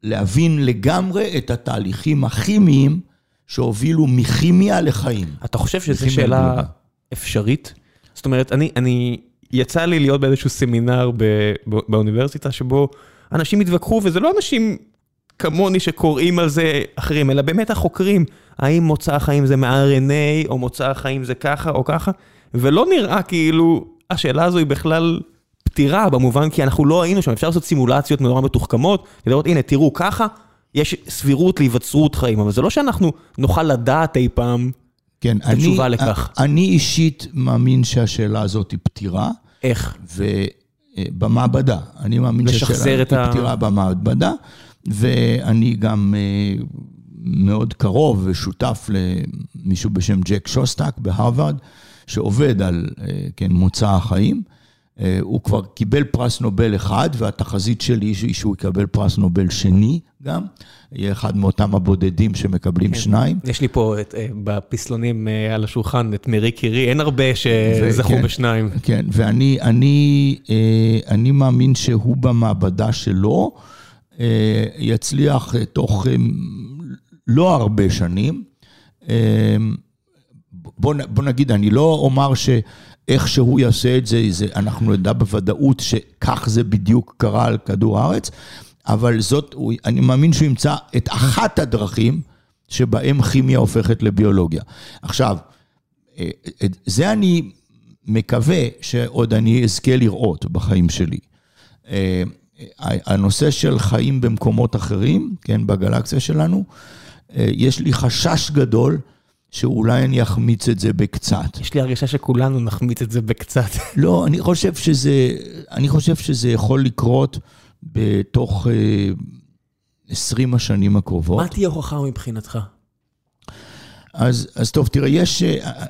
להבין לגמרי את התהליכים הכימיים שהובילו מכימיה לחיים. אתה חושב שזו שאלה גלובה. אפשרית? זאת אומרת, אני, אני, יצא לי להיות באיזשהו סמינר ב, ב, באוניברסיטה, שבו אנשים התווכחו, וזה לא אנשים כמוני שקוראים על זה אחרים, אלא באמת החוקרים, האם מוצא החיים זה מ-RNA, או מוצא החיים זה ככה או ככה, ולא נראה כאילו השאלה הזו היא בכלל פתירה, במובן כי אנחנו לא היינו שם, אפשר לעשות סימולציות נורא מתוחכמות, לראות, הנה, תראו, ככה יש סבירות להיווצרות חיים, אבל זה לא שאנחנו נוכל לדעת אי פעם כן, התשובה אני, לכך. אני אישית מאמין שהשאלה הזאת היא פתירה. איך. ובמעבדה, אני מאמין שהשאלה את ה- היא פתירה במעבדה, ואני גם אה, מאוד קרוב ושותף למישהו בשם ג'ק שוסטק בהרווארד, שעובד על, אה, כן, מוצא החיים. אה, הוא כבר קיבל פרס נובל אחד, והתחזית שלי היא שהוא יקבל פרס נובל שני גם. יהיה אחד מאותם הבודדים שמקבלים שניים. יש לי פה את, אה, בפסלונים על השולחן את מרי קירי, אין הרבה שזכו וכן. בשניים. כן, ואני אני, אני מאמין שהוא במעבדה שלו יצליח תוך לא הרבה שנים. אה, בוא, בוא נגיד, אני לא אומר שאיך שהוא יעשה את זה, זה, אנחנו נדע בוודאות שכך זה בדיוק קרה על כדור הארץ, אבל זאת, אני מאמין שהוא ימצא את אחת הדרכים שבהם כימיה הופכת לביולוגיה. עכשיו, אה, זה אני מקווה שעוד אני אזכה לראות בחיים שלי. אה, הנושא של חיים במקומות אחרים, כן, בגלקסיה שלנו, יש לי חשש גדול שאולי אני אחמיץ את זה בקצת. יש לי הרגשה שכולנו נחמיץ את זה בקצת. (laughs) לא, אני חושב שזה, אני חושב שזה יכול לקרות בתוך 20 השנים הקרובות. מה תהיה הוכחה מבחינתך? אז, אז טוב, תראה, יש,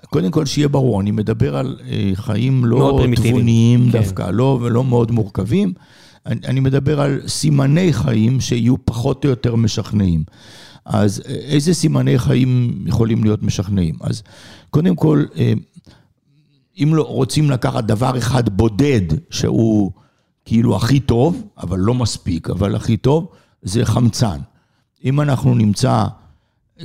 קודם כל שיהיה ברור, אני מדבר על אה, חיים לא תבוניים כן. דווקא, לא, ולא מאוד מורכבים. אני, אני מדבר על סימני חיים שיהיו פחות או יותר משכנעים. אז איזה סימני חיים יכולים להיות משכנעים? אז קודם כל, אה, אם לא רוצים לקחת דבר אחד בודד, שהוא כאילו הכי טוב, אבל לא מספיק, אבל הכי טוב, זה חמצן. אם אנחנו נמצא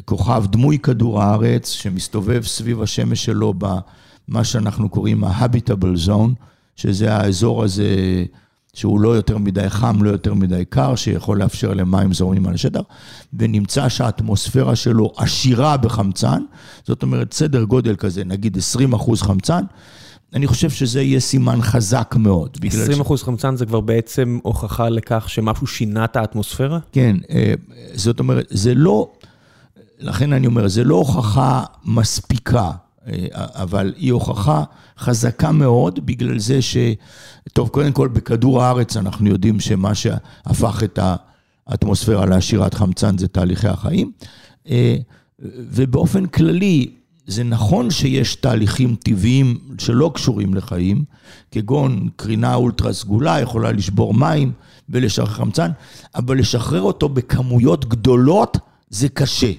כוכב דמוי כדור הארץ, שמסתובב סביב השמש שלו במה שאנחנו קוראים ה-habitable zone, שזה האזור הזה שהוא לא יותר מדי חם, לא יותר מדי קר, שיכול לאפשר למים זורמים על השטח, ונמצא שהאטמוספירה שלו עשירה בחמצן, זאת אומרת, סדר גודל כזה, נגיד 20 אחוז חמצן, אני חושב שזה יהיה סימן חזק מאוד. 20 אחוז ש... חמצן זה כבר בעצם הוכחה לכך שמשהו שינה את האטמוספירה? כן, אה, זאת אומרת, זה לא, לכן אני אומר, זה לא הוכחה מספיקה, אבל היא הוכחה חזקה מאוד, בגלל זה ש... טוב, קודם כל, בכדור הארץ אנחנו יודעים שמה שהפך את האטמוספירה לעשירת חמצן זה תהליכי החיים. אה, ובאופן כללי, זה נכון שיש תהליכים טבעיים שלא קשורים לחיים, כגון קרינה אולטרה סגולה יכולה לשבור מים ולשחרר חמצן, אבל לשחרר אותו בכמויות גדולות זה קשה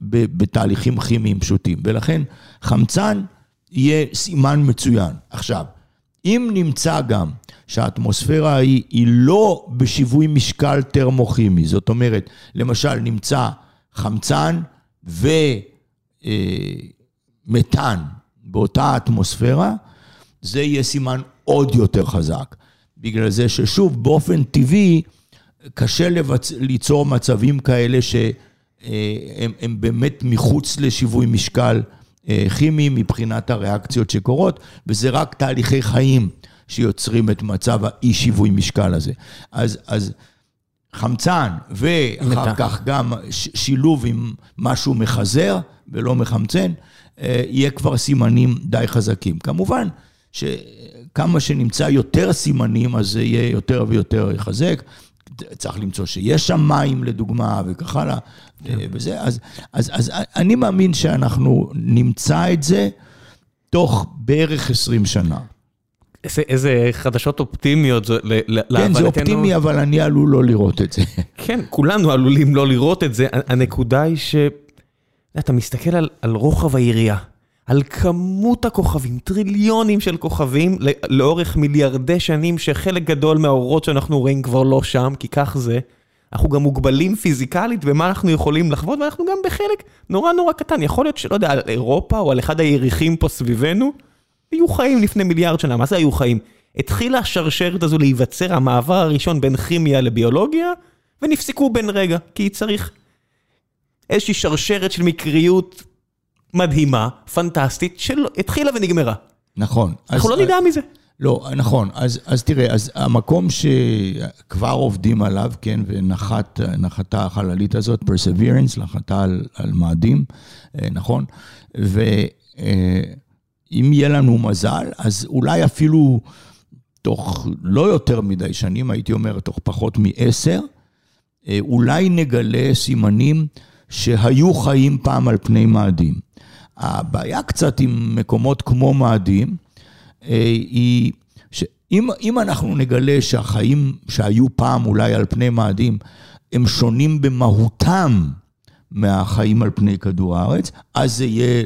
בתהליכים כימיים פשוטים, ולכן חמצן יהיה סימן מצוין. עכשיו, אם נמצא גם שהאטמוספירה היא, היא לא בשיווי משקל טרמוכימי, זאת אומרת, למשל נמצא חמצן ו... אה, באותה אטמוספירה, זה יהיה סימן עוד יותר חזק. בגלל זה ששוב, באופן טבעי, קשה לבצ... ליצור מצבים כאלה אה, באמת מחוץ לשיווי משקל אה, כימי מבחינת הריאקציות שקורות, וזה רק תהליכי חיים שיוצרים את מצב האי שיווי משקל הזה. אז, אז חמצן, ואחר כך גם שילוב עם משהו מחזר ולא מחמצן, אה, יהיה כבר סימנים די חזקים. כמובן שכמה שנמצא יותר סימנים, אז זה יהיה יותר ויותר יחזק. צריך למצוא שיש שם מים, לדוגמה, וכך הלאה, כן. וזה. אז, אז, אז אני מאמין שאנחנו נמצא את זה תוך בערך 20 שנה. איזה, איזה חדשות אופטימיות זה, כן, זה אופטימי, אבל אני עלול לא לראות את זה. (laughs) כן, כולנו עלולים לא לראות את זה. הנקודה היא ש... אתה מסתכל על, על רוחב היריעה, על כמות הכוכבים, טריליונים של כוכבים לאורך מיליארדי שנים, שחלק גדול מהאורות שאנחנו רואים כבר לא שם, כי כך זה. אנחנו גם מוגבלים פיזיקלית במה אנחנו יכולים לחוות, ואנחנו גם בחלק נורא נורא קטן. יכול להיות שלא יודע, על אירופה או על אחד היריחים פה סביבנו, היו חיים לפני מיליארד שנה. מה זה היו חיים? התחילה השרשרת הזו להיווצר, המעבר הראשון בין כימיה לביולוגיה, ונפסקו בן רגע, כי צריך איזושהי שרשרת של מקריות מדהימה, פנטסטית, שהתחילה ונגמרה. נכון. אנחנו לא נדע מזה. לא, נכון. אז, אז תראה, אז המקום שכבר עובדים עליו, כן, ונחתה החללית הזאת, Perseverance, נחתה על, על מאדים, אה, נכון? ואם יהיה לנו מזל, אז אולי אפילו תוך לא יותר מדי שנים, הייתי אומר, תוך פחות מעשר, אה, אולי נגלה סימנים שהיו חיים פעם על פני מאדים. הבעיה קצת עם מקומות כמו מאדים, אה, היא שאם אנחנו נגלה שהחיים שהיו פעם אולי על פני מאדים, הם שונים במהותם מהחיים על פני כדור הארץ, אז זה יהיה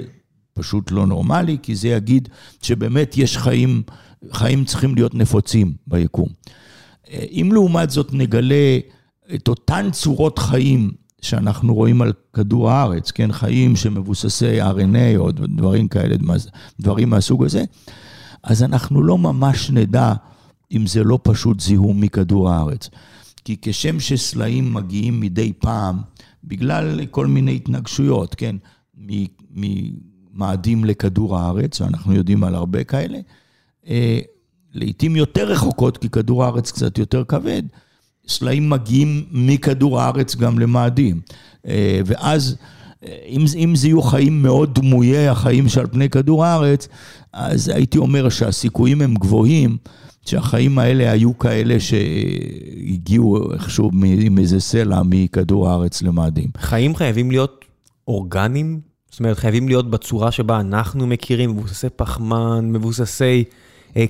פשוט לא נורמלי, כי זה יגיד שבאמת יש חיים, חיים צריכים להיות נפוצים ביקום. אה, אם לעומת זאת נגלה את אותן צורות חיים שאנחנו רואים על כדור הארץ, כן, חיים שמבוססי RNA או דברים כאלה, דברים מהסוג הזה, אז אנחנו לא ממש נדע אם זה לא פשוט זיהום מכדור הארץ. כי כשם שסלעים מגיעים מדי פעם, בגלל כל מיני התנגשויות, כן, מאדים לכדור הארץ, אנחנו יודעים על הרבה כאלה. אה, לעתים יותר רחוקות, כי כדור הארץ קצת יותר כבד, סלעים מגיעים מכדור הארץ גם למאדים. אה, ואז, אה, אם, אם זה יהיו חיים מאוד דמויי החיים שעל פני כדור הארץ, אז הייתי אומר שהסיכויים הם גבוהים. שהחיים האלה היו כאלה שהגיעו איכשהו עם איזה סלע מכדור הארץ למאדים. חיים חייבים להיות אורגניים? זאת אומרת, חייבים להיות בצורה שבה אנחנו מכירים, מבוססי פחמן, מבוססי אה,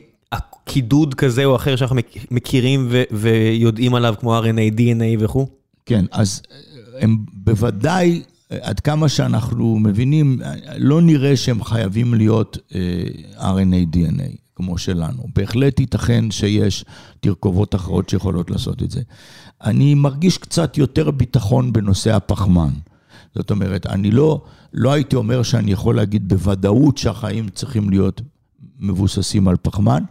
קידוד כזה או אחר שאנחנו מכירים ו- ויודעים עליו, כמו RNA, DNA וכו'? כן, אז הם בוודאי, עד כמה שאנחנו מבינים, לא נראה שהם חייבים להיות אה, RNA, DNA. כמו שלנו. בהחלט ייתכן שיש תרכובות אחרות שיכולות לעשות את זה. אני מרגיש קצת יותר ביטחון בנושא הפחמן. זאת אומרת, אני לא, לא הייתי אומר שאני יכול להגיד בוודאות שהחיים צריכים להיות מבוססים על פחמן,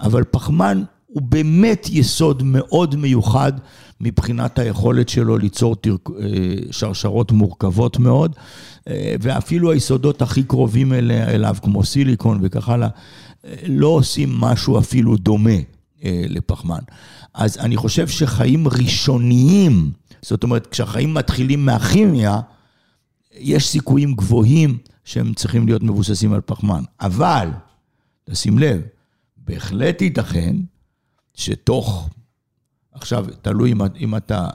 אבל פחמן הוא באמת יסוד מאוד מיוחד מבחינת היכולת שלו ליצור. אה, שרשרות מורכבות מאוד, אה, ואפילו היסודות הכי קרובים אליו, כמו סיליקון וכך הלאה, לא עושים משהו אפילו דומה אה, לפחמן. אז אני חושב שחיים ראשוניים, זאת אומרת, כשהחיים מתחילים מהכימיה, יש סיכויים גבוהים שהם צריכים להיות מבוססים על פחמן. אבל, תשים לב, בהחלט ייתכן שתוך, עכשיו, תלוי אם, אם אתה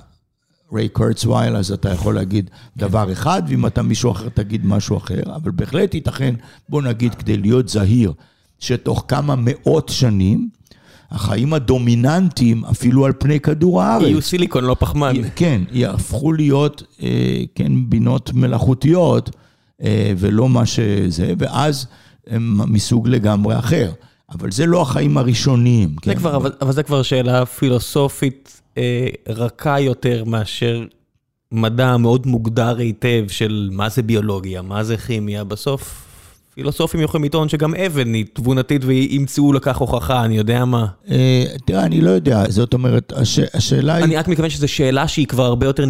ריי קורצווייל, אז אתה יכול להגיד כן. דבר אחד, ואם אתה מישהו אחר, תגיד משהו אחר, אבל בהחלט ייתכן, בוא נגיד, כדי להיות זהיר, שתוך כמה מאות שנים, החיים הדומיננטיים, אפילו על פני כדור הארץ. יהיו סיליקון, לא פחמן. כן, יהפכו להיות, אה, כן, בינות מלאכותיות, אה, ולא מה שזה, ואז הם מסוג לגמרי אחר. אבל זה לא החיים הראשונים. זה כן? כבר, אבל, אבל זה כבר שאלה פילוסופית אה, רכה יותר מאשר מדע מאוד מוגדר היטב של מה זה ביולוגיה, מה זה כימיה. בסוף פילוסופים יכולים לטעון שגם אבן היא תבונתית וימצאו לכך הוכחה, אני יודע מה. אה, תראה, אני לא יודע, זאת אומרת, השאלה היא... אני רק מתכוון שזו שאלה שהיא כבר הרבה יותר,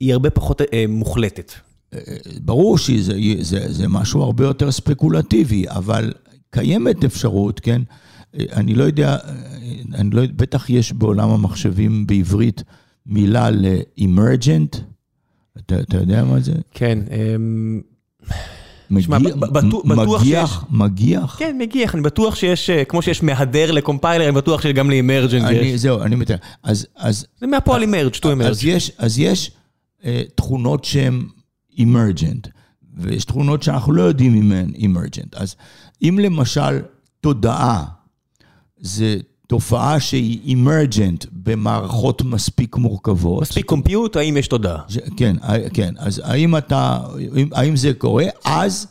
היא הרבה פחות אה, מוחלטת. אה, ברור שזה משהו הרבה יותר ספקולטיבי, אבל קיימת אפשרות, כן? אני לא יודע, אני לא, בטח יש בעולם המחשבים בעברית מילה ל-emergent, אתה, אתה יודע מה זה? כן. אמ, מגיח, מגיח? כן, מגיח, אני בטוח שיש, אה, כמו שיש מהדר לקומפיילר, אני בטוח שגם לאמרג'נט יש. זהו, אני מתאר. אז... זה מהפועל אמרג', שטו אמרג'. אז יש אה, תכונות שהן אמרג'נט, ויש תכונות שאנחנו לא יודעים אם הן אמרג'נט. אז אם למשל תודעה זה תופעה שהיא אימרג'נט במערכות מספיק מורכבות. מספיק קומפיוט, האם יש תודעה? כן, כן. אז האם אתה, האם זה קורה? אז,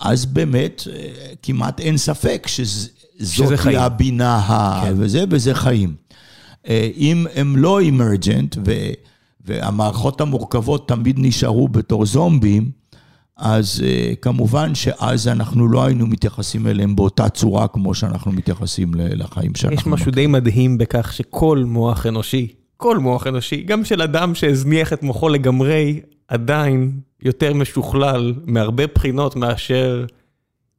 אז באמת אה, כמעט אין ספק שזאת היא הבינה כן. וזה, וזה חיים. אה, אם הם לא אימרג'נט, והמערכות המורכבות תמיד נשארו בתור זומבים, אז uh, כמובן שאז אנחנו לא היינו מתייחסים אליהם באותה צורה כמו שאנחנו מתייחסים לחיים שאנחנו... יש משהו די מדהים בכך שכל מוח אנושי, כל מוח אנושי, גם של אדם שהזניח את מוחו לגמרי, עדיין יותר משוכלל מהרבה בחינות מאשר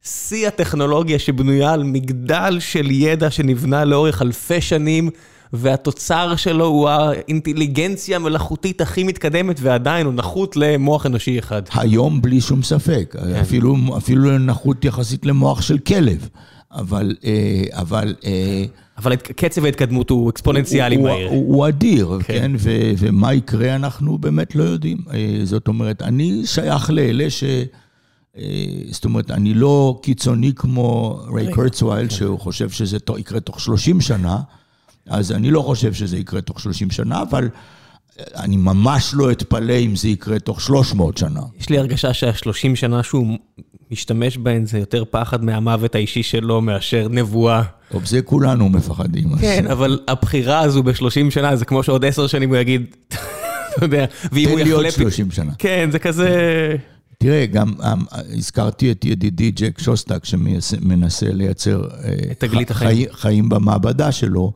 שיא הטכנולוגיה שבנויה על מגדל של ידע שנבנה לאורך אלפי שנים. והתוצר שלו הוא האינטליגנציה המלאכותית הכי מתקדמת, ועדיין הוא נחות למוח אנושי אחד. היום בלי שום ספק, כן. אפילו, אפילו נחות יחסית למוח של כלב, אבל... אה, אבל אה, אבל קצב ההתקדמות הוא אקספוננציאלי הוא, מהיר. הוא, הוא אדיר, כן, כן ו, ומה יקרה אנחנו באמת לא יודעים. אה, זאת אומרת, אני שייך לאלה ש... זאת אומרת, אני לא קיצוני כמו ריי קורצווייל, כן. שהוא חושב שזה יקרה תוך 30 שנה, אז אני לא חושב שזה יקרה תוך 30 שנה, אבל אני ממש לא אתפלא אם זה יקרה תוך 300 שנה. יש לי הרגשה שה-30 שנה שהוא משתמש בהן זה יותר פחד מהמוות האישי שלו מאשר נבואה. טוב, זה כולנו מפחדים. כן, אבל הבחירה הזו ב-30 שנה זה כמו שעוד 10 שנים הוא יגיד, (laughs) אתה יודע, ואם הוא יחלף... תן לי עוד 30 שנה. כן, זה כזה... תראה, גם אמ, הזכרתי את ידידי ג'ק שוסטק, שמנסה לייצר... אה, את תגלית החיים. חיים במעבדה שלו.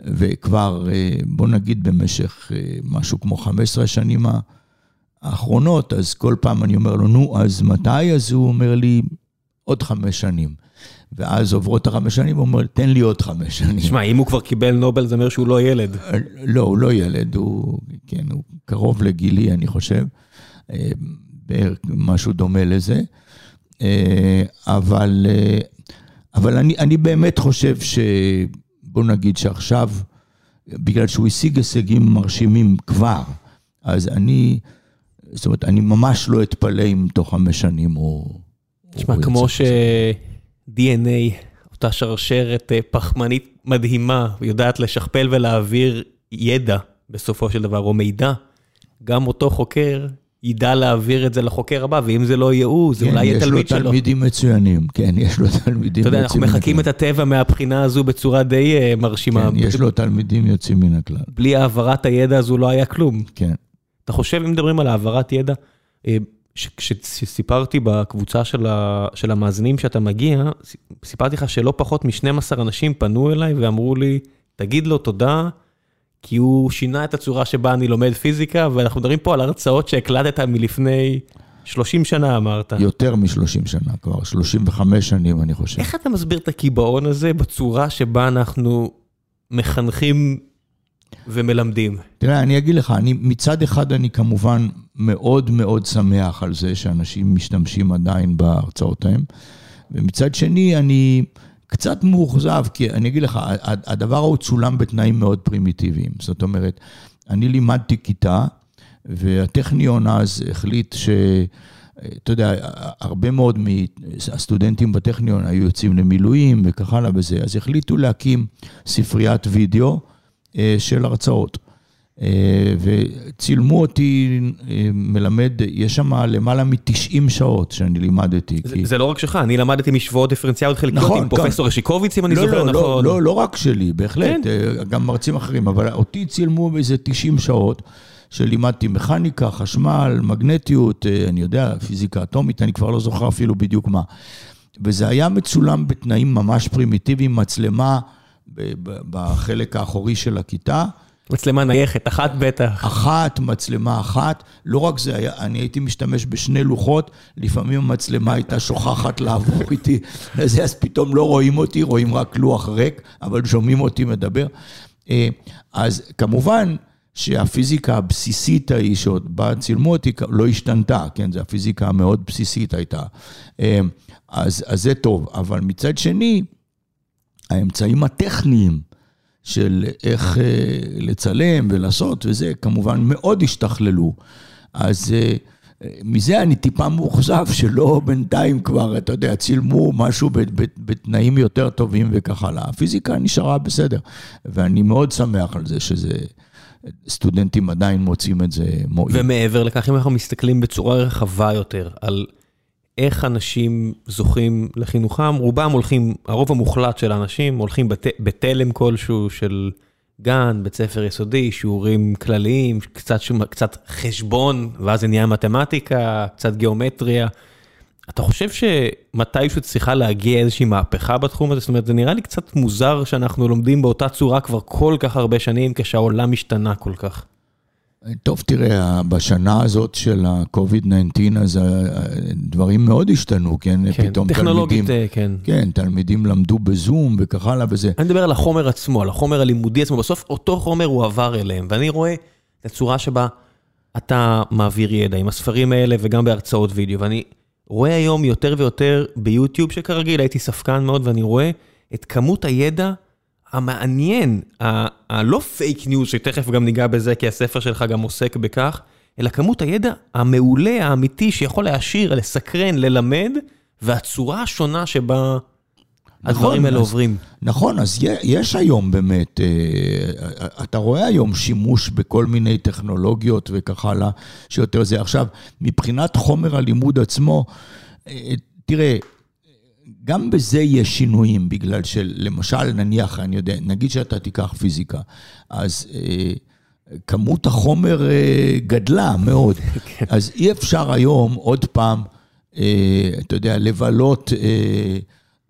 וכבר, אה, בוא נגיד, במשך אה, משהו כמו 15 שנים האחרונות, אז כל פעם אני אומר לו, נו, אז מתי? אז הוא אומר לי, עוד חמש שנים. ואז עוברות החמש שנים, הוא אומר, תן לי עוד חמש שנים. תשמע, אם הוא כבר קיבל נובל, זה אומר שהוא לא ילד. לא, הוא לא ילד, הוא, כן, הוא קרוב לגילי, אני חושב, אה, בערך משהו דומה לזה. אה, אבל, אה, אבל אני, אני באמת חושב ש... בוא נגיד שעכשיו, בגלל שהוא השיג הישגים מרשימים כבר, אז אני, זאת אומרת, אני ממש לא אתפלא אם תוך חמש שנים הוא... תשמע, כמו ש-DNA, אותה שרשרת פחמנית מדהימה, יודעת לשכפל ולהעביר ידע בסופו של דבר, או מידע, גם אותו חוקר ידע להעביר את זה לחוקר הבא, ואם זה לא יהיה הוא, זה כן, אולי יהיה תלמיד יש לו שלו. תלמידים מצוינים, כן, יש לו תלמידים יוצאים אתה יודע, אנחנו מן מחקים את הכלל. הטבע מהבחינה הזו בצורה די אה, מרשימה. כן, יש לו תלמידים יוצאים מן הכלל, בלי העברת הידע הזו לא היה כלום. כן. אתה חושב, אם מדברים על העברת ידע, אה, כשסיפרתי בקבוצה של, ה, של המאזינים שאתה מגיע, סיפרתי לך שלא פחות מ-12 אנשים פנו אליי ואמרו לי, תגיד לו תודה, כי הוא שינה את הצורה שבה אני לומד פיזיקה, ואנחנו מדברים פה על הרצאות שהקלטת מלפני 30 שנה, אמרת. יותר מ-30 שנה כבר, 35 שנים אני חושב. איך אתה מסביר את הקיבעון הזה בצורה שבה אנחנו מחנכים ומלמדים? תראה, אני אגיד לך, אני, מצד אחד אני כמובן מאוד מאוד שמח על זה שאנשים משתמשים עדיין בהרצאות ההם, ומצד שני אני קצת מאוכזב, כי אני אגיד לך, הדבר ההוא צולם בתנאים מאוד פרימיטיביים. זאת אומרת, אני לימדתי כיתה, והטכניון אז החליט ש... אתה יודע, הרבה מאוד מהסטודנטים בטכניון היו יוצאים למילואים וכך הלאה וזה, אז החליטו להקים ספריית וידאו אה, של הרצאות. אה, וצילמו אותי אה, מלמד, יש שם למעלה מ-90 שעות שאני לימדתי. זה, כי- זה לא רק שלך, אני למדתי משוואות דיפרנציאליות חלקיות נכון, עם פרופסור רשיקוביץ, אם אני לא, זוכר לא, נכון. לא, לא, לא רק שלי, בהחלט, כן. אה, גם מרצים אחרים, אבל אותי צילמו באיזה 90 שעות, שלימדתי מכניקה, חשמל, מגנטיות, אני יודע, פיזיקה אטומית, אני כבר לא זוכר אפילו בדיוק מה. וזה היה מצולם בתנאים ממש פרימיטיביים, מצלמה בחלק האחורי של הכיתה. מצלמה נייחת, אחת בטח. אחת, מצלמה אחת, לא רק זה, היה, אני הייתי משתמש בשני לוחות, לפעמים המצלמה הייתה שוכחת לעבור איתי (laughs) לזה, אז פתאום לא רואים אותי, רואים רק לוח ריק, אבל שומעים אותי מדבר. אה, אז כמובן שהפיזיקה הבסיסית ההיא שעוד בה צילמו אותי, לא השתנתה, כן, זו הפיזיקה המאוד בסיסית הייתה. אה, אז, אז זה טוב, אבל מצד שני, האמצעים הטכניים, של איך אה, לצלם ולעשות וזה, כמובן מאוד השתכללו. אז אה, מזה אני טיפה מאוכזב שלא בינתיים כבר, אתה יודע, צילמו משהו בתנאים יותר טובים וכך הלאה. הפיזיקה נשארה בסדר, ואני מאוד שמח על זה שזה, סטודנטים עדיין מוצאים את זה מועיל. ומעבר לכך, אם אנחנו מסתכלים בצורה רחבה יותר על איך אנשים זוכים לחינוכם, רובם הולכים, הרוב המוחלט של האנשים הולכים בת, בתלם כלשהו של גן, בית ספר יסודי, שיעורים כלליים, קצת, קצת חשבון, ואז זה נהיה מתמטיקה, קצת גיאומטריה. אתה חושב שמתישהו צריכה להגיע איזושהי מהפכה בתחום הזה? זאת אומרת, זה נראה לי קצת מוזר שאנחנו לומדים באותה צורה כבר כל כך הרבה שנים, כשהעולם השתנה כל כך. טוב, תראה, בשנה הזאת של ה-COVID-19, אז דברים מאוד השתנו, כן? כן, פתאום טכנולוגית, תלמידים, אה, כן. כן, תלמידים למדו בזום וכך הלאה וזה. אני מדבר על החומר עצמו, על החומר הלימודי עצמו. בסוף אותו חומר הוא עבר אליהם, ואני רואה את הצורה שבה אתה מעביר ידע עם הספרים האלה וגם בהרצאות וידאו, ואני רואה היום יותר ויותר ביוטיוב, שכרגיל הייתי ספקן מאוד, ואני רואה את כמות הידע המעניין, הלא פייק ניוז, שתכף גם ניגע בזה, כי הספר שלך גם עוסק בכך, אלא כמות הידע המעולה, האמיתי, שיכול להעשיר, לסקרן, ללמד, והצורה השונה שבה הדברים האלה אז- עוברים. נכון, אז יש היום באמת, אה, אתה רואה היום שימוש בכל מיני טכנולוגיות וכך הלאה, שיותר זה. עכשיו, מבחינת חומר הלימוד עצמו, אה, תראה, גם בזה יש שינויים, בגלל שלמשל, נניח, אני יודע, נגיד שאתה תיקח פיזיקה, אז אה, כמות החומר אה, גדלה מאוד. (laughs) אז אי אפשר היום עוד פעם, אה, אתה יודע, לבלות... אה,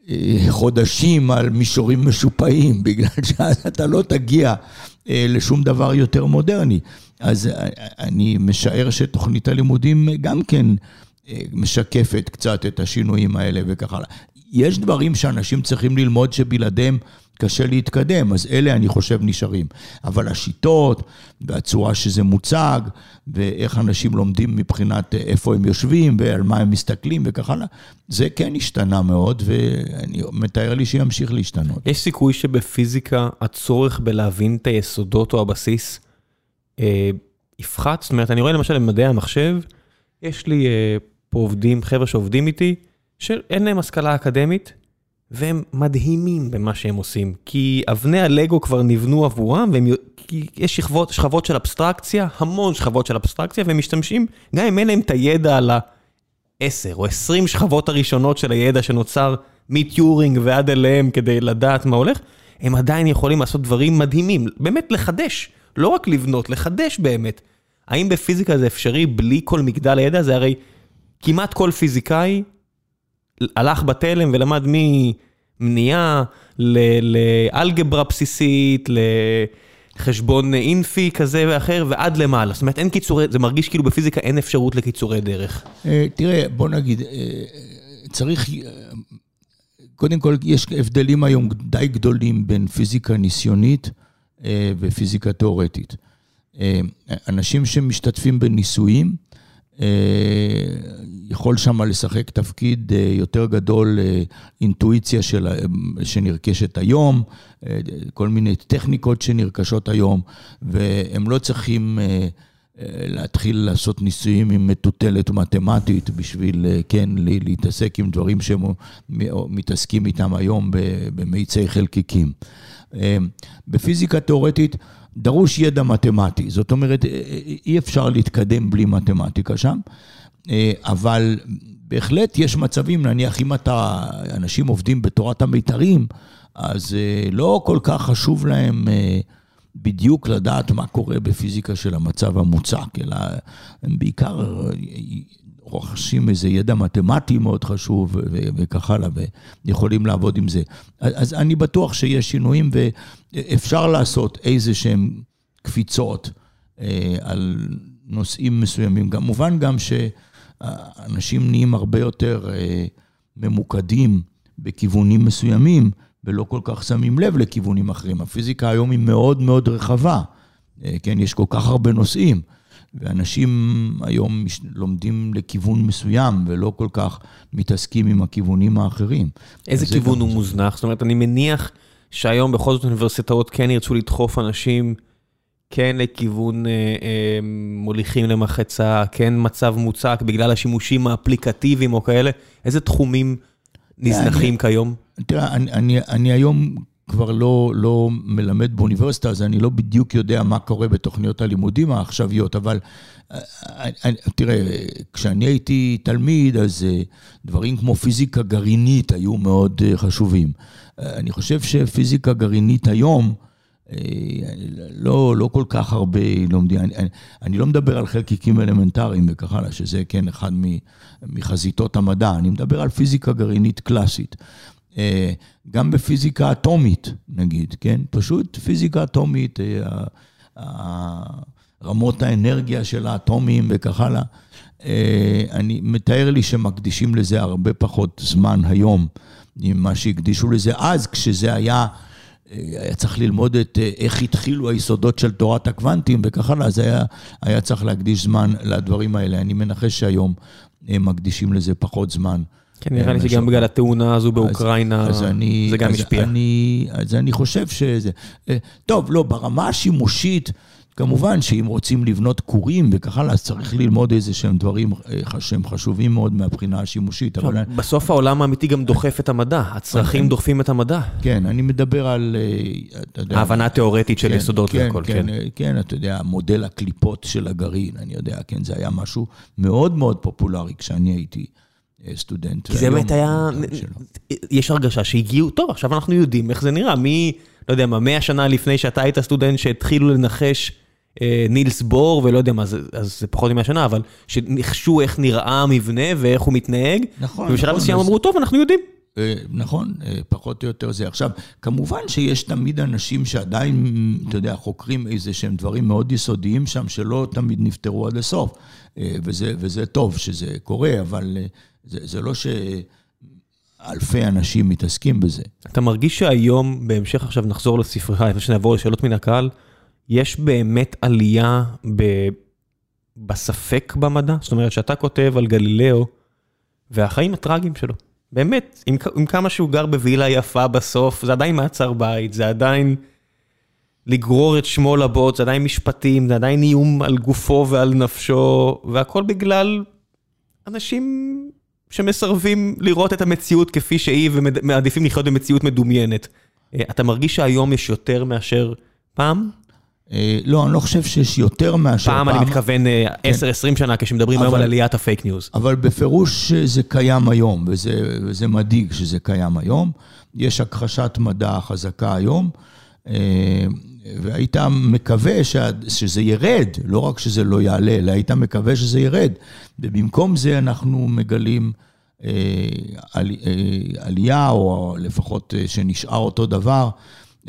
אה, חודשים על מישורים משופעים, (laughs) בגלל שאז אתה לא תגיע לשום דבר יותר מודרני. אז אני משער שתוכנית הלימודים גם כן משקפת קצת את השינויים האלה וכך הלאה. יש דברים שאנשים צריכים ללמוד שבלעדיהם קשה להתקדם, אז אלה אני חושב נשארים. אבל השיטות והצורה שזה מוצג, ואיך אנשים לומדים מבחינת איפה הם יושבים ועל מה הם מסתכלים וכך הלאה, זה כן השתנה מאוד, ואני מתאר לי שימשיך להשתנות. יש סיכוי שבפיזיקה הצורך בלהבין את היסודות או הבסיס אה, יפחת? זאת אומרת, אני רואה למשל במדעי המחשב, יש לי אה, פה עובדים, חבר'ה שעובדים איתי, שאין להם השכלה אקדמית, והם מדהימים במה שהם עושים, כי אבני הלגו כבר נבנו עבורם, כי יש שכבות, שכבות של אבסטרקציה, המון שכבות של אבסטרקציה, והם משתמשים, גם אם אין להם את הידע על ה-10 או 20 שכבות הראשונות של הידע שנוצר מטיורינג ועד אליהם כדי לדעת מה הולך, הם עדיין יכולים לעשות דברים מדהימים, באמת לחדש, לא רק לבנות, לחדש באמת. האם בפיזיקה זה אפשרי בלי כל מגדל הידע? זה הרי כמעט כל פיזיקאי הלך בתלם ולמד ממניעה לאלגברה בסיסית, לחשבון אינפי כזה ואחר, ועד למעלה. זאת אומרת, אין קיצורי, זה מרגיש כאילו בפיזיקה אין אפשרות לקיצורי דרך. אה, תראה, בוא נגיד, אה, צריך... אה, קודם כל, יש הבדלים היום די גדולים בין פיזיקה ניסיונית ופיזיקה תיאורטית. אנשים שמשתתפים בניסויים, יכול שם לשחק תפקיד אה, יותר גדול, אה, אינטואיציה של, אה, שנרכשת היום, כל מיני טכניקות שנרכשות היום, והם לא צריכים להתחיל לעשות ניסויים עם מטוטלת מתמטית בשביל, כן, להתעסק עם דברים שהם מתעסקים איתם היום במיצי חלקיקים. בפיזיקה תיאורטית, דרוש ידע מתמטי, זאת אומרת, אי אפשר להתקדם בלי מתמטיקה שם. אה, אבל בהחלט יש מצבים, נניח אם אתה, אנשים עובדים בתורת המיתרים, אז אה, לא כל כך חשוב להם אה, בדיוק לדעת מה קורה בפיזיקה של המצב המוצק, אלא הם בעיקר רוכשים איזה ידע מתמטי מאוד חשוב וכך הלאה, ויכולים לעבוד עם זה. אז אני בטוח שיש שינויים ואפשר לעשות איזה שהם קפיצות על נושאים מסוימים. גם ש... אנשים נהיים הרבה יותר אה, ממוקדים בכיוונים מסוימים, ולא כל כך שמים לב לכיוונים אחרים. הפיזיקה היום היא מאוד מאוד רחבה, אה, כן, יש כל כך הרבה נושאים, ואנשים היום לומדים לכיוון מסוים, ולא כל כך מתעסקים עם הכיוונים האחרים. איזה כיוון הוא מוזנח? זאת אומרת, אני מניח שהיום בכל זאת אוניברסיטאות כן ירצו לדחוף אנשים... כן לכיוון אה, אה, מוליכים למחצה, כן מצב מוצק בגלל השימושים האפליקטיביים או כאלה, איזה תחומים נזנחים כיום? תראה, אני, אני, אני היום כבר לא, לא מלמד באוניברסיטה, אז אני לא בדיוק יודע מה קורה בתוכניות הלימודים העכשוויות, אבל אה, אני, תראה, כשאני הייתי תלמיד, אז אה, דברים כמו פיזיקה גרעינית היו מאוד אה, חשובים. אני חושב שפיזיקה גרעינית היום, לא, לא כל כך הרבה לומדים. אני, אני, אני לא מדבר על חלקיקים אלמנטריים וכך הלאה, שזה כן אחד מחזיתות המדע, אני מדבר על פיזיקה גרעינית קלאסית. אה, גם בפיזיקה אטומית, נגיד, כן? פשוט פיזיקה אטומית, אה, רמות האנרגיה של האטומים וכך הלאה. אה, אני מתאר לי שמקדישים לזה הרבה פחות זמן היום ממה שהקדישו לזה אז, כשזה היה... היה צריך ללמוד את איך התחילו היסודות של תורת הקוונטים וכך הלאה, אז היה, היה צריך להקדיש זמן לדברים האלה. אני מנחש שהיום מקדישים לזה פחות זמן. כן, נראה לי שגם בגלל התאונה הזו באוקראינה, אז, אז אני, זה גם אז השפיע. אני, אז אני חושב שזה... אה, טוב, לא, ברמה השימושית... כמובן שאם רוצים לבנות כורים וכך הלאה, אז צריך ללמוד איזה שהם דברים אה, שהם חשובים מאוד מהבחינה השימושית. אבל... בסוף העולם האמיתי גם דוחף את המדע, הצרכים דוחפים את המדע. כן, אני מדבר על... אה, ההבנה התיאורטית של כן, יסודות כן, והכל, כן. כן, כן, אתה יודע, מודל הקליפות של הגרעין, אני יודע, כן, זה היה משהו מאוד מאוד פופולרי כשאני הייתי. סטודנט. כי זה באמת היה, יש הרגשה שהגיעו, טוב, עכשיו אנחנו יודעים איך זה נראה, מי, לא יודע מה, מאה שנה לפני שאתה היית סטודנט שהתחילו לנחש אה, נילס בור ולא יודע מה, אז זה פחות מ-100 שנה, אבל שניחשו איך נראה המבנה ואיך הוא מתנהג. נכון, נכון. ובשלב מסוים אמרו, טוב, אנחנו יודעים. אה, נכון, אה, פחות או יותר זה. עכשיו, כמובן שיש תמיד אנשים שעדיין, אתה יודע, חוקרים איזה שהם דברים מאוד יסודיים שם, שלא תמיד נפתרו עד הסוף. אה, וזה, וזה טוב שזה קורה, אבל זה, זה לא שאלפי אנשים מתעסקים בזה. אתה מרגיש שהיום, בהמשך עכשיו נחזור לספרייה, לפני שנעבור לשאלות מן הקהל, יש באמת עלייה ב... בספק במדע? זאת אומרת, שאתה כותב על גלילאו, והחיים הטראגיים שלו. באמת, עם, עם כמה שהוא גר בווילה יפה בסוף, זה עדיין מעצר בית, זה עדיין לגרור את שמו לבוץ, זה עדיין משפטים, זה עדיין איום על גופו ועל נפשו, והכל בגלל אנשים שמסרבים לראות את המציאות כפי שהיא ומעדיפים לחיות במציאות מדומיינת. אה, אתה מרגיש שהיום יש יותר מאשר פעם? אה, לא, אני לא חושב שיש יותר מאשר פעם. פעם אני מתכוון 10-20 כן. שנה, כשמדברים היום על עליית הפייק ניוז. אבל בפירוש זה קיים היום, וזה, וזה מדאיג שזה קיים היום. יש הכחשת מדע חזקה היום, אה, והיית מקווה שזה ירד, לא רק שזה לא יעלה, אלא היית מקווה שזה ירד. ובמקום זה אנחנו מגלים אה, עלייה, או לפחות שנשאר אותו דבר.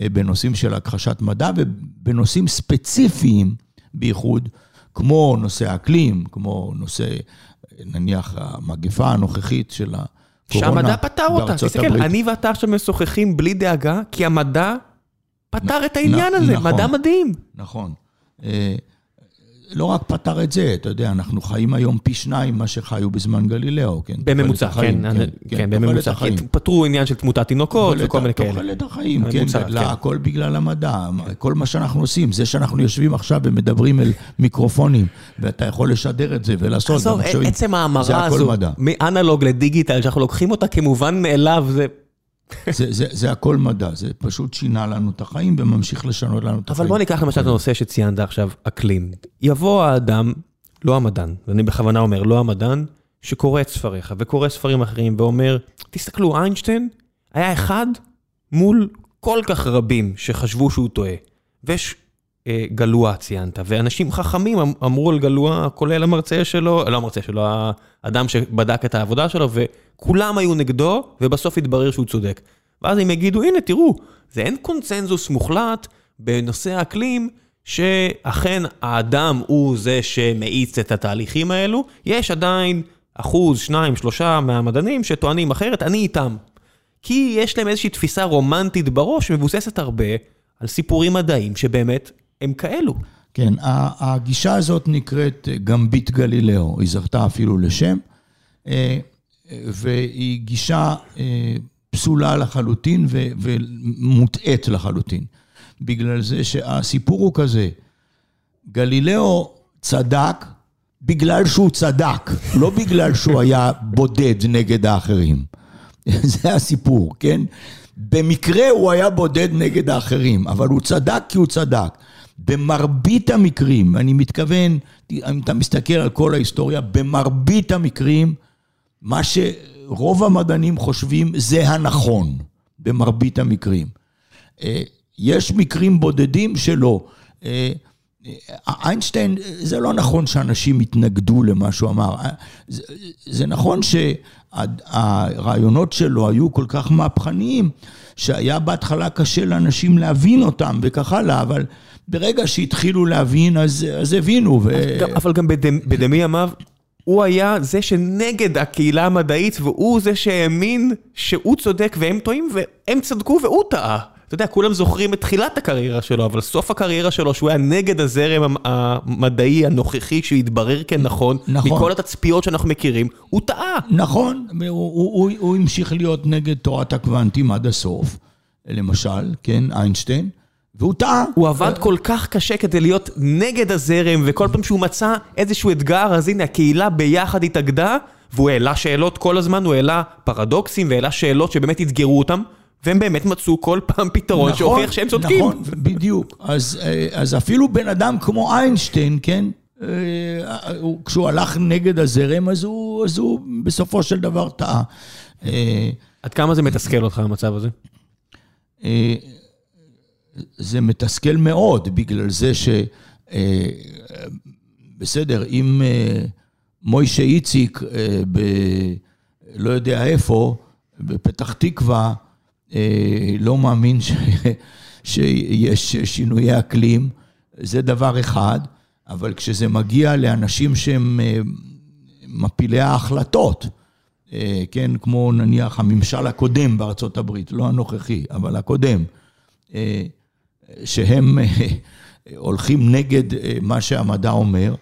אה, בנושאים של הכחשת מדע ובנושאים ספציפיים בייחוד, כמו נושא האקלים, כמו נושא, נניח, המגפה הנוכחית של הקורונה שהמדע פתר אותה. תסתכל, אני ואתה עכשיו משוחחים בלי דאגה, כי המדע פתר את העניין הזה, נכון, מדע מדהים. נכון. אה, לא רק פתר את זה, אתה יודע, אנחנו חיים היום פי שניים ממה שחיו בזמן גלילאו, כן? בממוצע, כן, כן, כן, בממוצע. פתרו עניין של תמותת תינוקות וכל מיני כאלה. תוחלת החיים, כן, גדלה, כן. הכל בגלל המדע. כל מה שאנחנו עושים, זה שאנחנו יושבים עכשיו ומדברים אל מיקרופונים, ואתה יכול לשדר את זה ולעשות, עזוב, עצם ההמרה הזו, מאנלוג לדיגיטל, שאנחנו לוקחים אותה כמובן מאליו, זה... זה, זה, זה הכל מדע, זה פשוט שינה לנו את החיים וממשיך לשנות לנו את החיים. אבל בוא ניקח למשל את הנושא שציינת עכשיו, אקלים. יבוא האדם, לא המדען, ואני בכוונה אומר, לא המדען, שקורא את ספריך וקורא ספרים אחרים ואומר, תסתכלו, איינשטיין היה אחד מול כל כך רבים שחשבו שהוא טועה. ויש גלואה ציינת, ואנשים חכמים אמ-, אמרו על גלואה, כולל המרצה שלו, לא המרצה שלו, האדם שבדק את העבודה שלו, וכולם היו נגדו, ובסוף התברר שהוא צודק. ואז הם יגידו, הנה, תראו, זה אין קונצנזוס מוחלט בנושא האקלים, שאכן האדם הוא זה שמאיץ את התהליכים האלו, יש עדיין אחוז, שניים, שלושה מהמדענים שטוענים אחרת, אני איתם. כי יש להם איזושהי תפיסה רומנטית בראש, מבוססת הרבה על סיפורים מדעיים שבאמת הם כאלו. כן, הגישה הזאת נקראת גמבית גלילאו, היא זכתה אפילו לשם, אה, והיא גישה אה, פסולה לחלוטין ומוטעית לחלוטין. בגלל זה שהסיפור הוא כזה, גלילאו צדק בגלל שהוא צדק, לא בגלל שהוא היה בודד נגד האחרים. (laughs) זה הסיפור, כן? במקרה הוא היה בודד נגד האחרים, אבל הוא צדק כי הוא צדק. במרבית המקרים, אני מתכוון, אם אתה מסתכל על כל ההיסטוריה, במרבית המקרים, מה שרוב המדענים חושבים זה הנכון, במרבית המקרים. אה, יש מקרים בודדים שלא. אה, איינשטיין, זה לא נכון שאנשים התנגדו למה שהוא אמר. זה, זה נכון שהרעיונות שלו היו כל כך מהפכניים, שהיה בהתחלה קשה לאנשים להבין אותם וכך הלאה, אבל ברגע שהתחילו להבין, אז, אז הבינו. ו... אבל גם בדמי ימיו, הוא היה זה שנגד הקהילה המדעית, והוא זה שהאמין שהוא צודק והם טועים, והם צדקו והוא טעה. אתה יודע, כולם זוכרים את תחילת הקריירה שלו, אבל סוף הקריירה שלו, שהוא היה נגד הזרם המדעי הנוכחי, שהתברר כנכון, נכון. מכל התצפיות שאנחנו מכירים, הוא טעה. נכון, הוא, הוא, הוא, הוא המשיך להיות נגד תורת הקוונטים עד הסוף, למשל, כן, איינשטיין. והוא טעה. הוא עבד כל כך קשה כדי להיות נגד הזרם, וכל פעם שהוא מצא איזשהו אתגר, אז הנה, הקהילה ביחד התאגדה, והוא העלה שאלות כל הזמן, הוא העלה פרדוקסים והעלה שאלות שבאמת אתגרו אותם, והם באמת מצאו כל פעם פתרון נכון, שהוכיח שהם צודקים. נכון, בדיוק. אז, אה, אז אפילו בן אדם כמו איינשטיין, כן? אה, כשהוא הלך נגד הזרם, אז הוא, אז הוא בסופו של דבר טעה. אה, עד כמה זה מתסכל אותך, המצב הזה? זה מתסכל מאוד, בגלל זה ש... בסדר, אם מוישה איציק, ב... לא יודע איפה, בפתח תקווה אה, לא מאמין ש, (laughs) שיש שינויי אקלים, זה דבר אחד, אבל כשזה מגיע לאנשים שהם אה, מפילי ההחלטות, אה, כן, כמו נניח הממשל הקודם בארצות הברית, לא הנוכחי, אבל הקודם, אה, שהם אה, הולכים נגד מה שהמדע אומר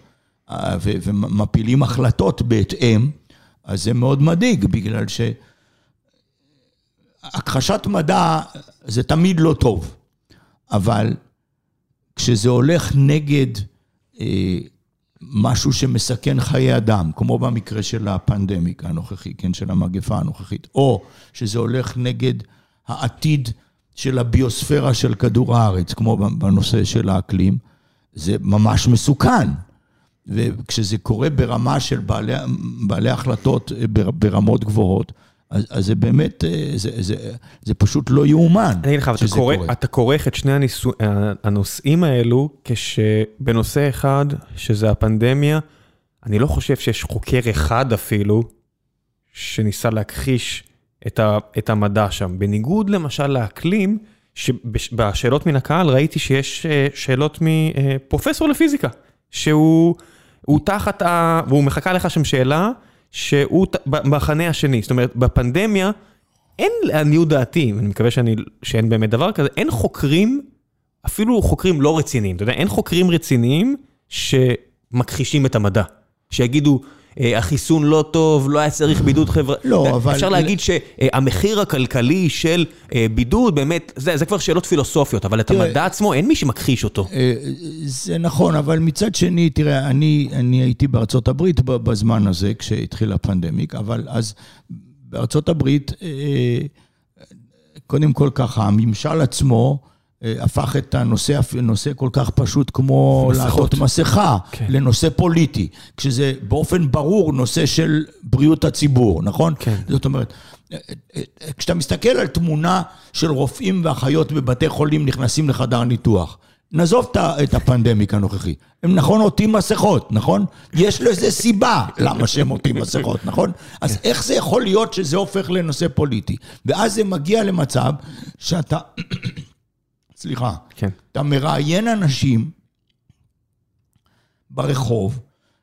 ומפילים החלטות בהתאם, אז זה מאוד מדאיג, בגלל שהכחשת מדע זה תמיד לא טוב, אבל כשזה הולך נגד משהו שמסכן חיי אדם, כמו במקרה של הפנדמיקה הנוכחי, כן, של המגפה הנוכחית, או שזה הולך נגד העתיד של הביוספירה של כדור הארץ, כמו בנושא של האקלים, זה ממש מסוכן. וכשזה קורה ברמה של בעלי, בעלי החלטות ברמות גבוהות, אז, אז זה באמת, אה, זה, זה, זה פשוט לא יאומן אני אגיד לך, אתה, קורא, אתה כורך את שני הניסו, הנושאים האלו כשבנושא אחד, שזה הפנדמיה, אני לא חושב שיש חוקר אחד אפילו שניסה להכחיש את, ה, את המדע שם. בניגוד למשל לאקלים, שבשאלות מן הקהל ראיתי שיש אה, שאלות מפרופסור אה, לפיזיקה, שהוא תחת ה... והוא מחכה לך שם שאלה. שהוא במחנה השני, זאת אומרת, בפנדמיה, אין לעניות דעתי, ואני מקווה שאני, שאין באמת דבר כזה, אין חוקרים, אפילו חוקרים לא רציניים, אתה יודע, אין חוקרים רציניים שמכחישים את המדע. שיגידו, החיסון לא טוב, לא היה צריך בידוד חברתי. לא, אבל... אפשר להגיד שהמחיר הכלכלי של אה, בידוד, באמת, זה, זה כבר שאלות פילוסופיות, אבל את המדע עצמו, אין מי שמכחיש אותו. אה, זה נכון, אבל מצד שני, תראה, אני, אני הייתי בארצות הברית בזמן הזה, כשהתחילה הפנדמיק, אבל אז בארצות הברית, קודם כל ככה, הממשל עצמו, אה, הפך את הנושא, נושא כל כך פשוט כמו לעשות מסכה, כן. לנושא פוליטי, כשזה באופן ברור נושא של בריאות הציבור, נכון? כן. זאת אומרת, אה, אה, כשאתה מסתכל על תמונה של רופאים ואחיות בבתי חולים נכנסים לחדר ניתוח, נעזוב את הפנדמיק הנוכחי. הם נכון עוטים מסכות, נכון? יש לזה סיבה למה שהם עוטים מסכות, נכון? אז כן. איך זה יכול להיות שזה הופך לנושא פוליטי? ואז זה מגיע למצב שאתה... סליחה, כן. אתה מראיין אנשים ברחוב,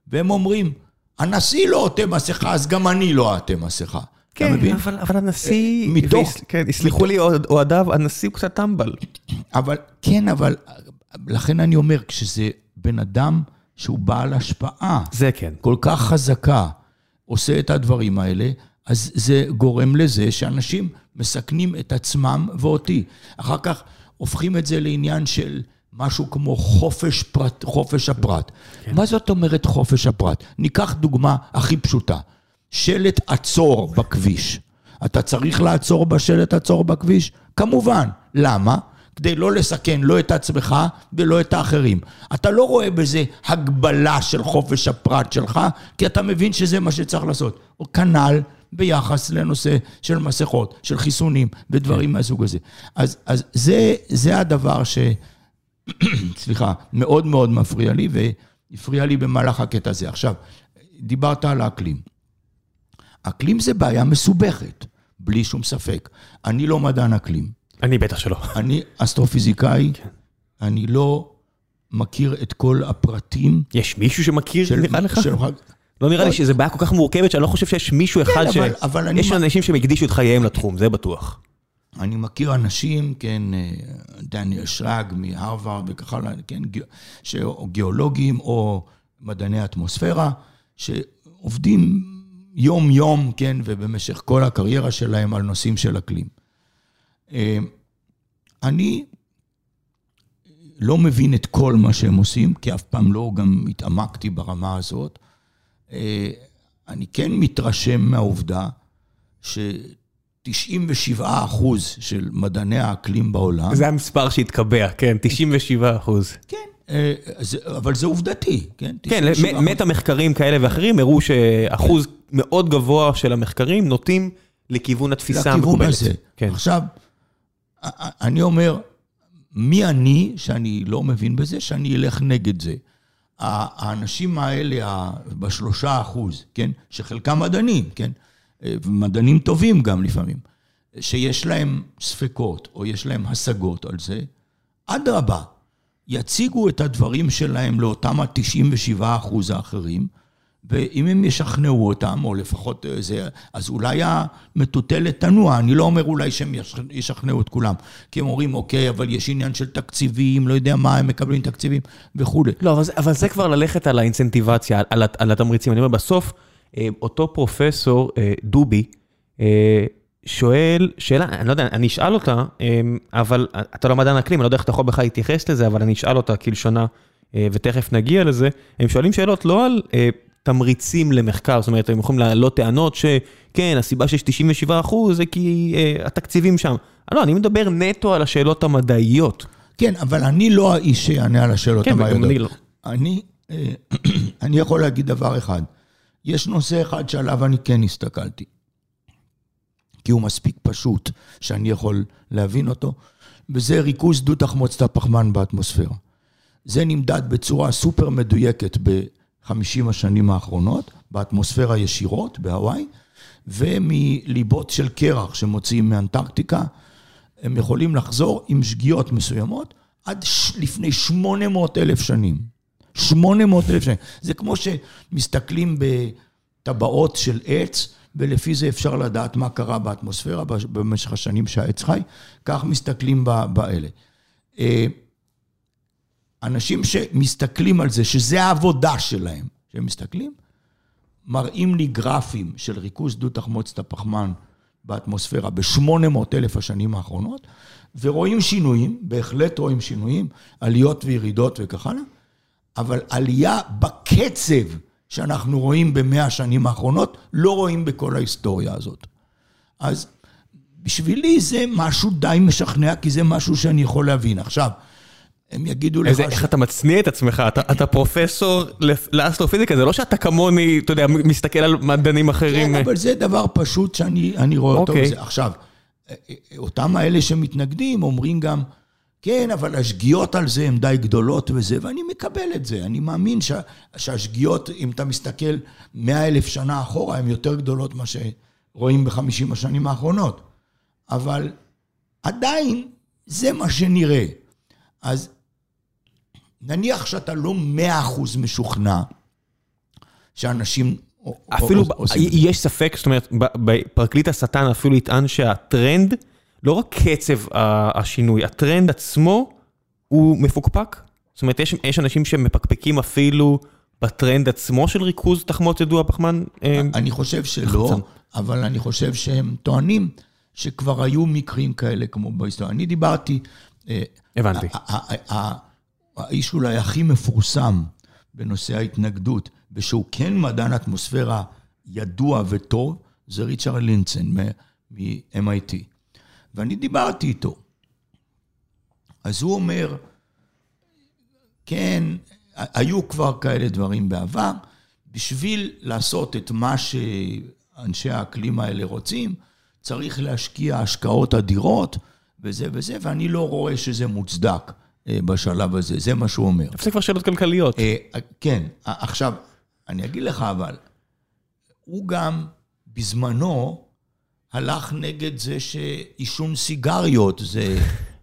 והם אומרים, הנשיא לא עוטה מסכה, אז גם אני לא אעטה מסכה. כן, אבל, אבל הנשיא, מתוך, כן, יסלחו לי אוהדיו, הנשיא הוא קצת טמבל. אבל, כן, אבל, לכן אני אומר, כשזה בן אדם שהוא בעל השפעה, זה כן, כל כך חזקה, עושה את הדברים האלה, אז זה גורם לזה שאנשים מסכנים את עצמם ואותי. אחר כך, הופכים את זה לעניין של משהו כמו חופש, פרט, חופש הפרט. כן. מה זאת אומרת חופש הפרט? ניקח דוגמה הכי פשוטה. שלט עצור בכביש. אתה צריך לעצור בשלט עצור בכביש? כמובן. למה? כדי לא לסכן לא את עצמך ולא את האחרים. אתה לא רואה בזה הגבלה של חופש הפרט שלך, כי אתה מבין שזה מה שצריך לעשות. או כנ"ל ביחס לנושא של מסכות, של חיסונים ודברים כן. מהסוג הזה. אז, אז זה, זה הדבר ש... (clears throat) סליחה, מאוד מאוד מפריע לי, והפריע לי במהלך הקטע הזה. עכשיו, דיברת על האקלים. אקלים זה בעיה מסובכת, בלי שום ספק. אני לא מדען אקלים. אני בטח שלא. אני אסטרופיזיקאי, כן. אני לא מכיר את כל הפרטים. יש מישהו שמכיר, של, לך? של, לא נראה לי שזו בעיה כל כך מורכבת, שאני לא חושב שיש מישהו אחד כן, ש... יש אנשים שהם הקדישו את חייהם לתחום, זה בטוח. אני מכיר אנשים, כן, אה, דניאל שרג מהרווארד וכך הלאה, כן, גיאולוגים או מדעני אטמוספירה, שעובדים יום-יום, כן, ובמשך כל הקריירה שלהם על נושאים של אקלים. אה, אני לא מבין את כל מה שהם עושים, כי אף פעם לא גם התעמקתי ברמה הזאת. אה, אני כן מתרשם מהעובדה ש-97 אחוז של מדעני האקלים בעולם... זה המספר שהתקבע, כן, 97 אחוז. כן, אה, אבל זה עובדתי, כן? כן, מטה מחקרים כאלה ואחרים הראו שאחוז מאוד גבוה של המחקרים נוטים לכיוון התפיסה המקובלת. לכיוון הזה. כן. עכשיו, אני אומר, מי אני שאני לא מבין בזה, שאני אלך נגד זה? האנשים האלה, בשלושה אחוז, כן, שחלקם מדענים, כן, מדענים טובים גם לפעמים, שיש להם ספקות או יש להם השגות על זה, אדרבה, יציגו את הדברים שלהם לאותם ה-97 אחוז האחרים, ואם הם ישכנעו אותם, או לפחות זה, אז אולי המטוטלת תנוע, אני לא אומר אולי שהם ישכנעו את כולם, כי הם אומרים, אוקיי, אבל יש עניין של תקציבים, לא יודע מה, הם מקבלים תקציבים וכולי. לא, אבל זה, אבל זה כבר ללכת על האינצנטיבציה, על, על התמריצים. אני אומר, בסוף, אה, אותו פרופסור, אה, דובי, אה, שואל שאלה, אני לא יודע, אני אשאל אותה, אבל אתה לא מדען אקלים, אני לא יודע איך אתה יכול בכלל להתייחס לזה, אבל אני אשאל אותה כלשונה, ותכף נגיע לזה. הם שואלים שאלות לא על תמריצים למחקר, זאת אומרת, הם יכולים להעלות טענות שכן, הסיבה שיש 97 אחוז זה כי uh, התקציבים שם. לא, אני מדבר נטו על השאלות המדעיות. כן, אבל אני לא האיש שיענה על השאלות כן, המדעיות. כן, וגם אני לא. אני, אה, (clears throat) אני יכול להגיד דבר אחד. יש נושא אחד שעליו אני כן הסתכלתי, כי הוא מספיק פשוט שאני יכול להבין אותו, וזה ריכוז דו-תחמוצת הפחמן באטמוספירה. זה נמדד בצורה סופר מדויקת 50 השנים האחרונות, באטמוספירה ישירות בהוואי, ומליבות של קרח שמוציאים מאנטרקטיקה, הם יכולים לחזור עם שגיאות מסוימות עד ש... לפני 800 אלף שנים. 800 אלף שנים. זה כמו שמסתכלים בטבעות של עץ, ולפי זה אפשר לדעת מה קרה באטמוספירה במשך השנים שהעץ חי, כך מסתכלים באלה. אנשים שמסתכלים על זה, שזה העבודה שלהם, שהם מסתכלים, מראים לי גרפים של ריכוז דו-תחמוצת הפחמן באטמוספירה ב-800 אלף השנים האחרונות, ורואים שינויים, בהחלט רואים שינויים, עליות וירידות וכך הלאה, אבל עלייה בקצב שאנחנו רואים במאה השנים האחרונות, לא רואים בכל ההיסטוריה הזאת. אז בשבילי זה משהו די משכנע, כי זה משהו שאני יכול להבין. עכשיו, הם יגידו לך... איך אתה מצניע את עצמך, אתה פרופסור לאסטרופיזיקה, זה לא שאתה כמוני, אתה יודע, מסתכל על מדענים אחרים. כן, אבל זה דבר פשוט שאני רואה אותו. אוקיי. עכשיו, אותם האלה שמתנגדים אומרים גם, כן, אבל השגיאות על זה הן די גדולות וזה, ואני מקבל את זה. אני מאמין שהשגיאות, אם אתה מסתכל מאה אלף שנה אחורה, הן יותר גדולות ממה שרואים בחמישים השנים האחרונות. אבל עדיין זה מה שנראה. אז נניח שאתה לא מאה אחוז משוכנע שאנשים אפילו יש ספק, זאת אומרת, פרקליט השטן אפילו יטען שהטרנד, לא רק קצב השינוי, הטרנד עצמו הוא מפוקפק. זאת אומרת, יש, יש אנשים שמפקפקים אפילו בטרנד עצמו של ריכוז תחמוצת דו פחמן? אה, אני חושב שלא, אבל אני חושב שהם טוענים שכבר היו מקרים כאלה כמו בהיסטוריה. אני דיברתי... אה, הבנתי. האיש אולי הכי מפורסם בנושא ההתנגדות, ושהוא כן מדען אטמוספירה ידוע וטוב, זה ריצ'רד לינצן מ-MIT. ואני דיברתי איתו. אז הוא אומר, כן, היו כבר כאלה דברים בעבר, בשביל לעשות את מה שאנשי האקלים האלה רוצים, צריך להשקיע השקעות אדירות וזה וזה, ואני לא רואה שזה מוצדק. אה, בשלב הזה, זה מה שהוא אומר. זה כבר שאלות כלכליות. אה, כן, עכשיו, אני אגיד לך אבל, הוא גם בזמנו הלך נגד זה שעישון סיגריות זה...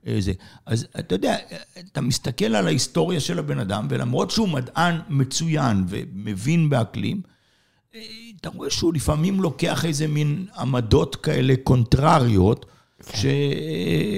אה, זה. אז אתה יודע, אתה מסתכל על ההיסטוריה של הבן אדם, ולמרות שהוא מדען מצוין ומבין באקלים, אתה רואה שהוא לפעמים לוקח איזה מין עמדות כאלה קונטרריות. ש...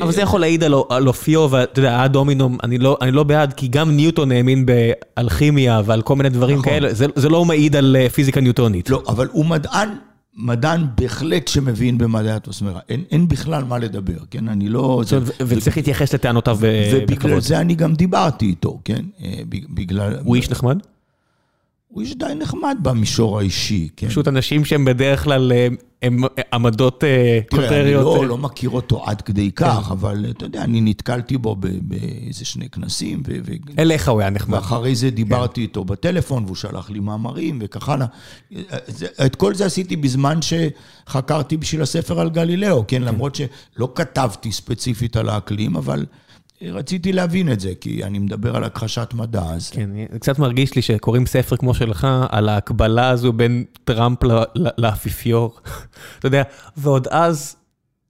אבל זה יכול להעיד על אופיו, ואתה יודע, הדומינום, אני לא, אני לא בעד, כי גם ניוטון האמין באלכימיה ועל כל מיני דברים נכון. כאלה, זה, זה לא מעיד על אה, פיזיקה ניוטונית. לא, אבל הוא מדען, מדען בהחלט שמבין במדעי האטמוספירה. אין, אין בכלל מה לדבר, כן? אני לא... זה, ו- וצריך להתייחס לטענותיו אה, בכבוד. ובגלל זה אני גם דיברתי איתו, כן? אה, בגלל... הוא איש נחמד? הוא איש די נחמד במישור האישי, כן. פשוט אנשים שהם בדרך כלל אה, הם עמדות אה, קונטריות. תראה, אני לא, לא מכיר אותו עד כדי כן. כך, אבל אתה יודע, אני נתקלתי בו באיזה שני כנסים. ו- אליך הוא היה נחמד. ואחרי זה דיברתי כן. איתו בטלפון, והוא שלח לי מאמרים וכך הלאה. את כל זה עשיתי בזמן שחקרתי בשביל הספר על גלילאו, כן? כן. למרות שלא כתבתי ספציפית על האקלים, אבל... רציתי להבין את זה, כי אני מדבר על הכחשת מדע, אז... כן, זה קצת מרגיש לי שקוראים ספר כמו שלך על ההקבלה הזו בין טראמפ לאפיפיור. (laughs) אתה יודע, ועוד אז,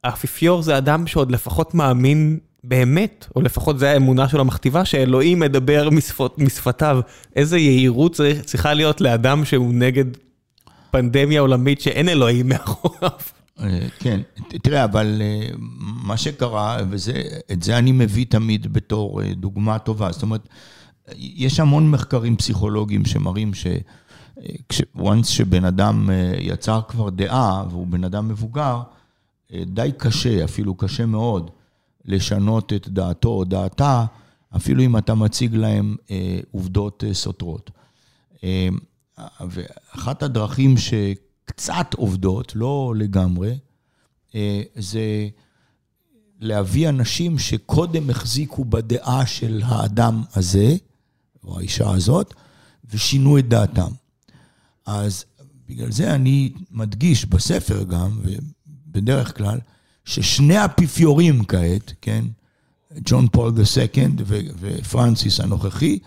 האפיפיור זה אדם שעוד לפחות מאמין באמת, או לפחות זה האמונה שלו מכתיבה, שאלוהים מדבר משפות, משפתיו. איזה יהירות צריכה להיות לאדם שהוא נגד פנדמיה עולמית שאין אלוהים מאחוריו. אה, כן, תראה, אבל אה, מה שקרה, ואת זה אני מביא תמיד בתור אה, דוגמה טובה, זאת אומרת, יש המון מחקרים פסיכולוגיים שמראים ש... once שבן אדם יצר כבר דעה, והוא בן אדם מבוגר, די קשה, אפילו קשה מאוד, לשנות את דעתו או דעתה, אפילו אם אתה מציג להם עובדות סותרות. ואחת הדרכים ש... קצת עובדות, לא לגמרי, אה, זה להביא אנשים שקודם החזיקו בדעה של האדם הזה, או האישה הזאת, ושינו את דעתם. אז בגלל זה אני מדגיש בספר גם, ובדרך כלל, ששני האפיפיורים כעת, כן, ג'ון פול II ופרנסיס הנוכחי,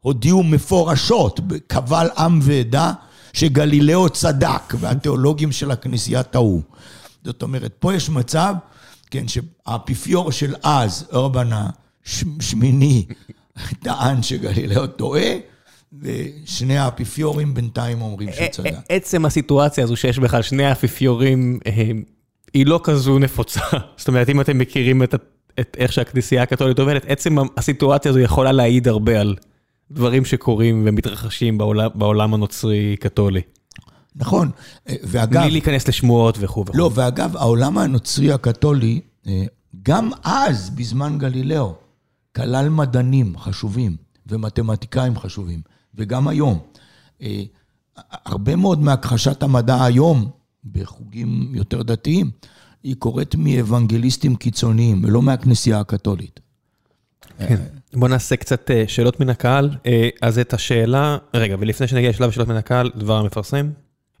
הודיעו מפורשות, קבל עם ועדה, שגלילאו צדק והתיאולוגים של הכנסייה טעו. זאת אומרת, פה יש מצב, כן, שהאפיפיור של אז, אורבן השמיני, טען שגלילאו טועה, ושני האפיפיורים בינתיים אומרים שהוא צדק. עצם הסיטואציה הזו שיש בכלל שני האפיפיורים, אה, היא לא כזו נפוצה. (laughs) זאת אומרת, אם אתם מכירים את, את איך שהכנסייה הקתולית עובדת, עצם הסיטואציה הזו יכולה להעיד הרבה על דברים שקורים ומתרחשים בעולם, בעולם הנוצרי-קתולי. נכון, ואגב... בלי להיכנס לשמועות וכו' וכו'. לא, ואגב, העולם הנוצרי הקתולי, אה, גם אז, בזמן גלילאו, כלל מדענים חשובים ומתמטיקאים חשובים, וגם היום. אה, הרבה מאוד מהכחשת המדע היום, בחוגים יותר דתיים, היא קורית מאוונגליסטים קיצוניים, ולא מהכנסייה הקתולית. כן. בוא נעשה קצת אה, שאלות מן הקהל. אה, אז את השאלה, רגע, ולפני שנגיע לשלב השאלות מן הקהל, דבר המפרסם.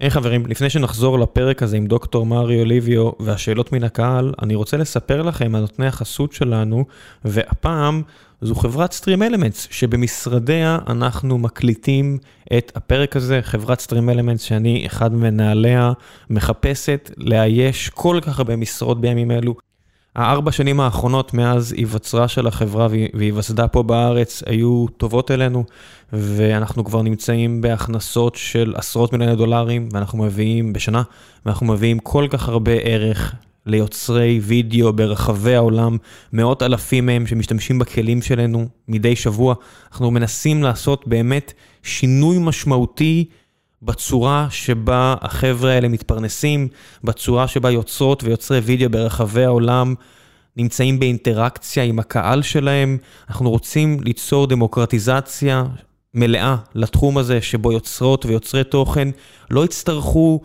היי חברים, לפני שנחזור לפרק הזה עם דוקטור מריו ליביו והשאלות מן הקהל, אני רוצה לספר לכם על נותני החסות שלנו, והפעם זו חברת Stream Elements, שבמשרדיה אנחנו מקליטים את הפרק הזה, חברת Stream Elements שאני אחד מנהליה, מחפשת לאייש כל כך הרבה משרות בימים אלו. הארבע שנים האחרונות מאז היווצרה של החברה והיווסדה פה בארץ היו טובות אלינו, ואנחנו כבר נמצאים בהכנסות של עשרות מיליוני דולרים, ואנחנו מביאים בשנה, ואנחנו מביאים כל כך הרבה ערך ליוצרי וידאו ברחבי העולם, מאות אלפים מהם שמשתמשים בכלים שלנו מדי שבוע. אנחנו מנסים לעשות באמת שינוי משמעותי. בצורה שבה החבר'ה האלה מתפרנסים, בצורה שבה יוצרות ויוצרי וידאו ברחבי העולם נמצאים באינטראקציה עם הקהל שלהם. אנחנו רוצים ליצור דמוקרטיזציה מלאה לתחום הזה, שבו יוצרות ויוצרי תוכן לא יצטרכו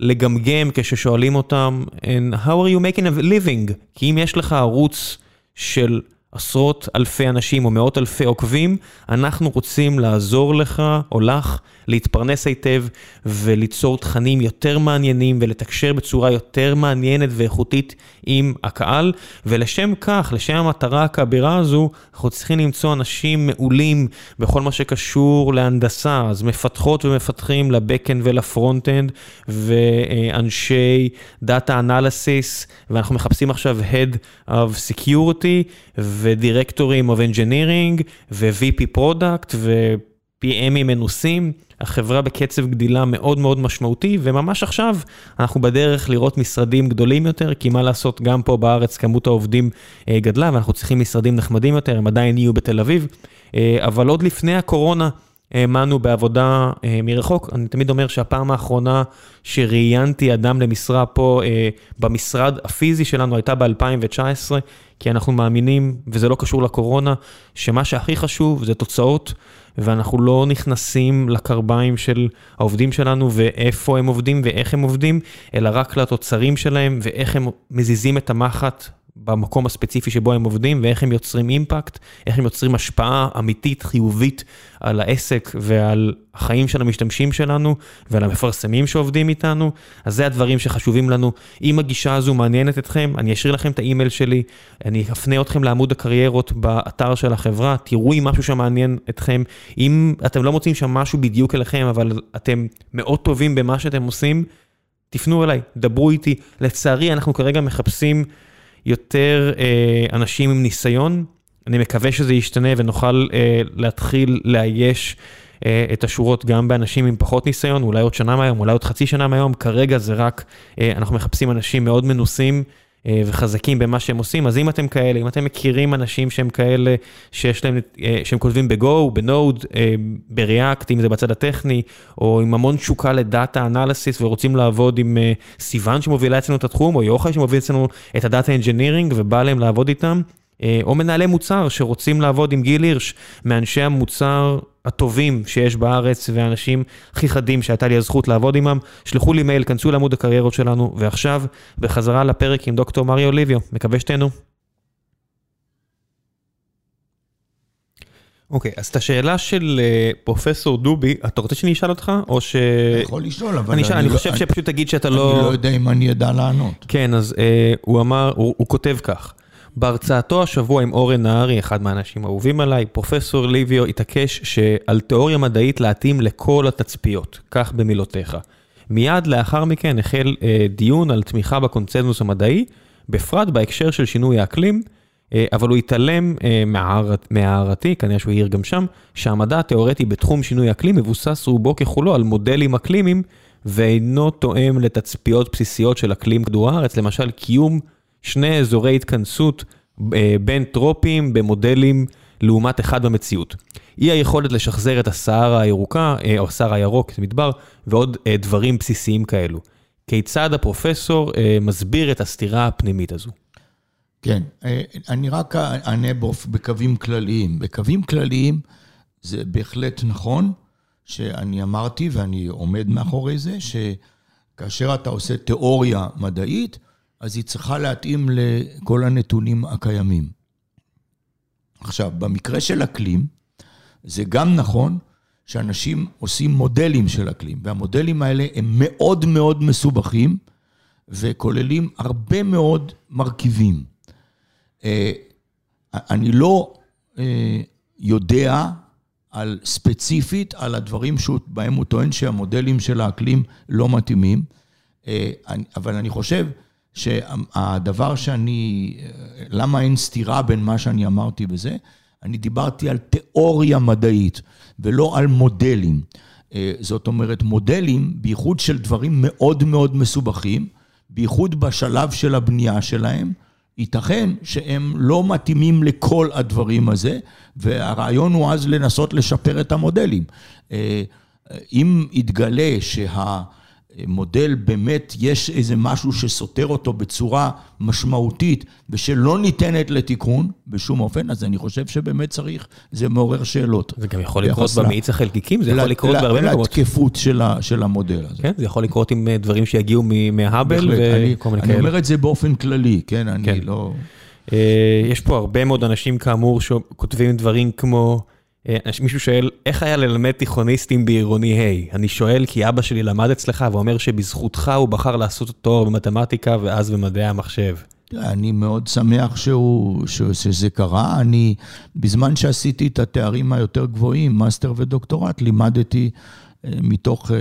לגמגם כששואלים אותם, And how are you making a living? כי אם יש לך ערוץ של עשרות אלפי אנשים או מאות אלפי עוקבים, אנחנו רוצים לעזור לך או לך להתפרנס היטב וליצור תכנים יותר מעניינים ולתקשר בצורה יותר מעניינת ואיכותית עם הקהל, ולשם כך, לשם המטרה הכבירה הזו, אנחנו צריכים למצוא אנשים מעולים בכל מה שקשור להנדסה, אז מפתחות ומפתחים ל backend ול frontend, ואנשי data analysis, ואנחנו מחפשים עכשיו Head of Security, ודירקטורים of Engineering, ו-VP Product, ו-PMים מנוסים. החברה בקצב גדילה מאוד מאוד משמעותי, וממש עכשיו אנחנו בדרך לראות משרדים גדולים יותר, כי מה לעשות, גם פה בארץ כמות העובדים אה, גדלה, ואנחנו צריכים משרדים נחמדים יותר, הם עדיין יהיו בתל אביב, אה, אבל עוד לפני הקורונה, האמנו בעבודה אה, מרחוק. אני תמיד אומר שהפעם האחרונה שראיינתי אדם למשרה פה אה, במשרד הפיזי שלנו הייתה ב-2019, כי אנחנו מאמינים, וזה לא קשור לקורונה, שמה שהכי חשוב זה תוצאות, ואנחנו לא נכנסים לקרביים של העובדים שלנו ואיפה הם עובדים ואיך הם עובדים, אלא רק לתוצרים שלהם ואיך הם מזיזים את המחט במקום הספציפי שבו הם עובדים ואיך הם יוצרים אימפקט, איך הם יוצרים השפעה אמיתית, חיובית, על העסק ועל החיים של המשתמשים שלנו ועל המפרסמים שעובדים איתנו. אז זה הדברים שחשובים לנו. אם הגישה הזו מעניינת אתכם, אני אשאיר לכם את האימייל שלי, אני אפנה אתכם לעמוד הקריירות באתר של החברה, תראו אם משהו שם מעניין אתכם. אם אתם לא מוצאים שם משהו בדיוק אליכם, אבל אתם מאוד טובים במה שאתם עושים, תפנו אליי, דברו איתי. לצערי, אנחנו כרגע מחפשים יותר אה, אנשים עם ניסיון. אני מקווה שזה ישתנה ונוכל אה, להתחיל לאייש אה, את השורות גם באנשים עם פחות ניסיון, אולי עוד שנה מהיום, אולי עוד חצי שנה מהיום. כרגע זה רק, אנחנו מחפשים אנשים מאוד מנוסים. אה, וחזקים במה שהם עושים, אז אם אתם כאלה, אם אתם מכירים אנשים שהם כאלה, שיש להם, אה, שהם כותבים ב-Go, ב-Node, אה, ב-React, אם זה בצד הטכני, או עם המון תשוקה ל data analysis ורוצים לעבוד עם סיוון שמובילה אצלנו את התחום, או יוחאי שמוביל אצלנו את ה data engineering ובא להם לעבוד איתם, או מנהלי מוצר שרוצים לעבוד עם גיל הירש, מאנשי המוצר הטובים שיש בארץ והאנשים הכי חדים שהייתה לי הזכות לעבוד עימם, שלחו לי מייל, כנסו לעמוד הקריירות שלנו, ועכשיו, בחזרה לפרק עם דוקטור מריו ליביו, מקווה שתהנו. אוקיי, אז את השאלה של uh, פרופסור דובי, אתה רוצה שאני אשאל אותך, או ש... אתה יכול לשאול, אבל אני, אני, אני לא, חושב אני, שפשוט תגיד שאתה אני לא... אני לא יודע אם אני אדע לענות. כן, אז uh, הוא אמר, הוא, הוא כותב כך. בהרצאתו השבוע עם אורן נהרי, אחד מהאנשים האהובים עליי, פרופסור ליביו התעקש שעל תיאוריה מדעית להתאים לכל התצפיות, כך במילותיך. מיד לאחר מכן החל אה, דיון על תמיכה בקונצנזוס המדעי, בפרט בהקשר של שינוי האקלים, אה, אבל הוא התעלם אה, מהערתי, כנראה שהוא העיר גם שם, שהמדע התיאורטי בתחום שינוי אקלים מבוסס רובו ככולו על מודלים אקלימיים, ואינו תואם לתצפיות בסיסיות של אקלים כדור הארץ, למשל קיום שני אזורי התכנסות אה, בין טרופיים במודלים לעומת אחד במציאות. אי היכולת לשחזר את הסהרה הירוקה, אה, או הסהרה הירוק, זה מדבר, ועוד אה, דברים בסיסיים כאלו. כיצד הפרופסור מסביר את הסתירה הפנימית הזו? כן, אני רק אענה בקווים כלליים. בקווים כלליים זה בהחלט נכון, שאני אמרתי ואני עומד מאחורי זה, שכאשר אתה עושה תיאוריה מדעית, אז היא צריכה להתאים לכל הנתונים הקיימים. עכשיו, במקרה של אקלים, זה גם נכון שאנשים עושים מודלים של אקלים, והמודלים האלה הם מאוד מאוד מסובכים וכוללים הרבה מאוד מרכיבים. אה, אני לא אה, יודע על ספציפית על הדברים שבהם הוא טוען שהמודלים של האקלים לא מתאימים, אה, אבל אני חושב שהדבר שאני, למה אין סתירה בין מה שאני אמרתי בזה? אני דיברתי על תיאוריה מדעית ולא על מודלים. אה, זאת אומרת, מודלים, בייחוד של דברים מאוד מאוד מסובכים, בייחוד בשלב של הבנייה שלהם, ייתכן שהם לא מתאימים לכל הדברים הזה, והרעיון הוא אז לנסות לשפר את המודלים. אה, אם יתגלה שה... מודל באמת יש איזה משהו שסותר אותו בצורה משמעותית ושלא ניתנת לתיקון בשום אופן, אז אני חושב שבאמת צריך, זה מעורר שאלות. זה גם יכול לקרות במאיץ החלקיקים, זה יכול לקרות בהרבה מקומות. לתקפות של המודל הזה. כן, זה יכול לקרות עם אה, דברים שיגיעו מהאבל וכל מיני כאלה. אני אומר את זה באופן כללי, כן, אני כן. לא... אה, יש פה הרבה מאוד אנשים כאמור שכותבים דברים כמו... אה, מישהו שואל, איך היה ללמד תיכוניסטים בעירוני ה'? אני שואל כי אבא שלי למד אצלך ואומר שבזכותך הוא בחר לעשות תואר במתמטיקה ואז במדעי המחשב. אני מאוד שמח שהוא, שזה קרה. אני, בזמן שעשיתי את התארים היותר גבוהים, מאסטר ודוקטורט, לימדתי אה, מתוך אה,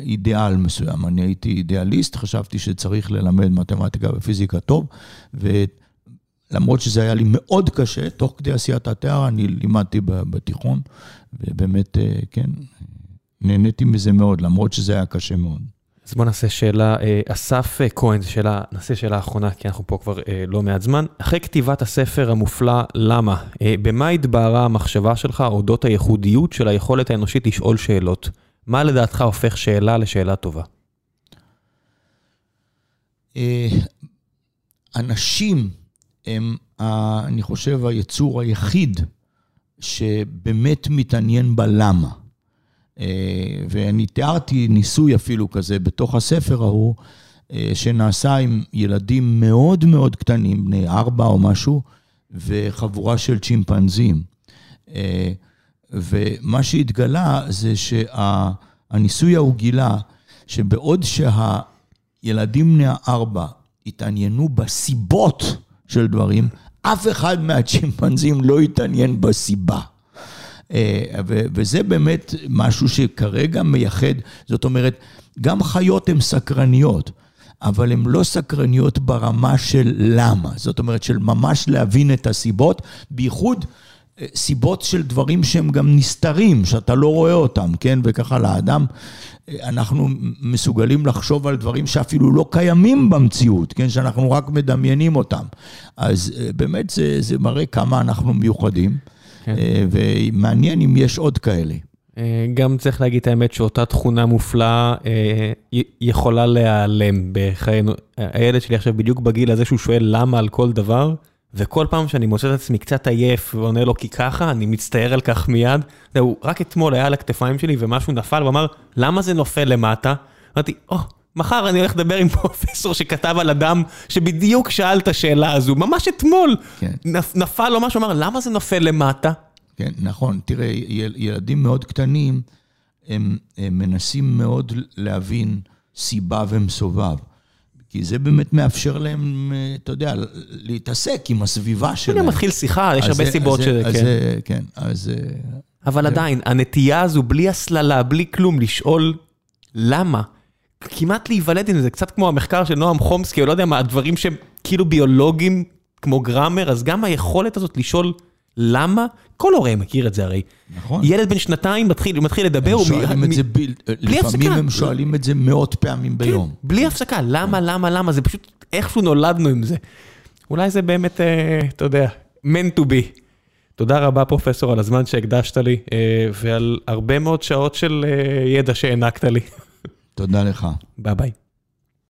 אידיאל מסוים. אני הייתי אידיאליסט, חשבתי שצריך ללמד מתמטיקה ופיזיקה טוב, ו... למרות שזה היה לי מאוד קשה, תוך כדי עשיית התואר אני לימדתי בתיכון, ובאמת, אה, כן, נהניתי מזה מאוד, למרות שזה היה קשה מאוד. אז בוא נעשה שאלה, אה, אסף אה, כהן, שאלה, נעשה שאלה אחרונה, כי אנחנו פה כבר לא מעט זמן. אחרי כתיבת הספר המופלא, למה? במה התבהרה המחשבה שלך אודות הייחודיות של היכולת האנושית לשאול שאלות? מה לדעתך הופך שאלה לשאלה טובה? אנשים הם, אני חושב, היצור היחיד שבאמת מתעניין בלמה. אה, ואני תיארתי ניסוי אפילו כזה בתוך הספר ההוא, שנעשה עם ילדים מאוד מאוד קטנים, בני ארבע או משהו, וחבורה של צ'ימפנזים. ומה שהתגלה זה שהניסוי ההוא גילה שבעוד שהילדים בני הארבע התעניינו בסיבות של דברים, אף אחד מהצ'ימפנזים לא התעניין בסיבה. אה, וזה באמת משהו שכרגע מייחד, זאת אומרת, גם חיות הן סקרניות, אבל הן לא סקרניות ברמה של למה, זאת אומרת, של ממש להבין את הסיבות, בייחוד סיבות של דברים שהם גם נסתרים, שאתה לא רואה אותם, כן? וככה לאדם, אה, אנחנו מסוגלים לחשוב על דברים שאפילו לא קיימים במציאות, כן? שאנחנו רק מדמיינים אותם. אז באמת זה, זה מראה כמה אנחנו מיוחדים. כן. אה, ומעניין אם יש עוד כאלה. אה, גם צריך להגיד את האמת שאותה תכונה מופלאה אה, יכולה להיעלם בחיינו. הילד שלי עכשיו בדיוק בגיל הזה שהוא שואל למה על כל דבר, וכל פעם שאני מוצא את עצמי קצת עייף ועונה לו כי ככה, אני מצטער על כך מיד. זהו, רק אתמול היה על הכתפיים שלי ומשהו נפל ואמר, למה זה נופל למטה? אמרתי, או, oh, מחר אני הולך לדבר עם פרופסור שכתב על אדם שבדיוק שאל את השאלה הזו, ממש אתמול. כן. נפל לו משהו, אמר, למה זה נופל למטה? כן, נכון. תראה, ילדים מאוד קטנים, הם, הם מנסים מאוד להבין סיבה ומסובב. כי זה באמת מאפשר להם, אתה יודע, להתעסק עם הסביבה שלהם. הנה מתחיל שיחה, יש הרבה סיבות שזה, כן. כן, אז... אבל עדיין, הנטייה הזו, בלי הסללה, בלי כלום, לשאול למה, כמעט להיוולד עם זה, קצת כמו המחקר של נועם חומסקי, או לא יודע מה, הדברים שהם כאילו ביולוגיים, כמו גראמר, אז גם היכולת הזאת לשאול למה, כל הורה מכיר את זה הרי. נכון. ילד בן שנתיים מתחיל, מתחיל לדבר, הם שואלים מ... את זה, ב... לפעמים הפסקה. הם שואלים את זה מאות פעמים כן, ביום. בלי הפסקה, למה, למה, למה, זה פשוט איכשהו נולדנו עם זה. אולי זה באמת, אה, אתה יודע, meant to be. תודה רבה פרופסור על הזמן שהקדשת לי, אה, ועל הרבה מאוד שעות של אה, ידע שהענקת לי. תודה לך. ביי ביי.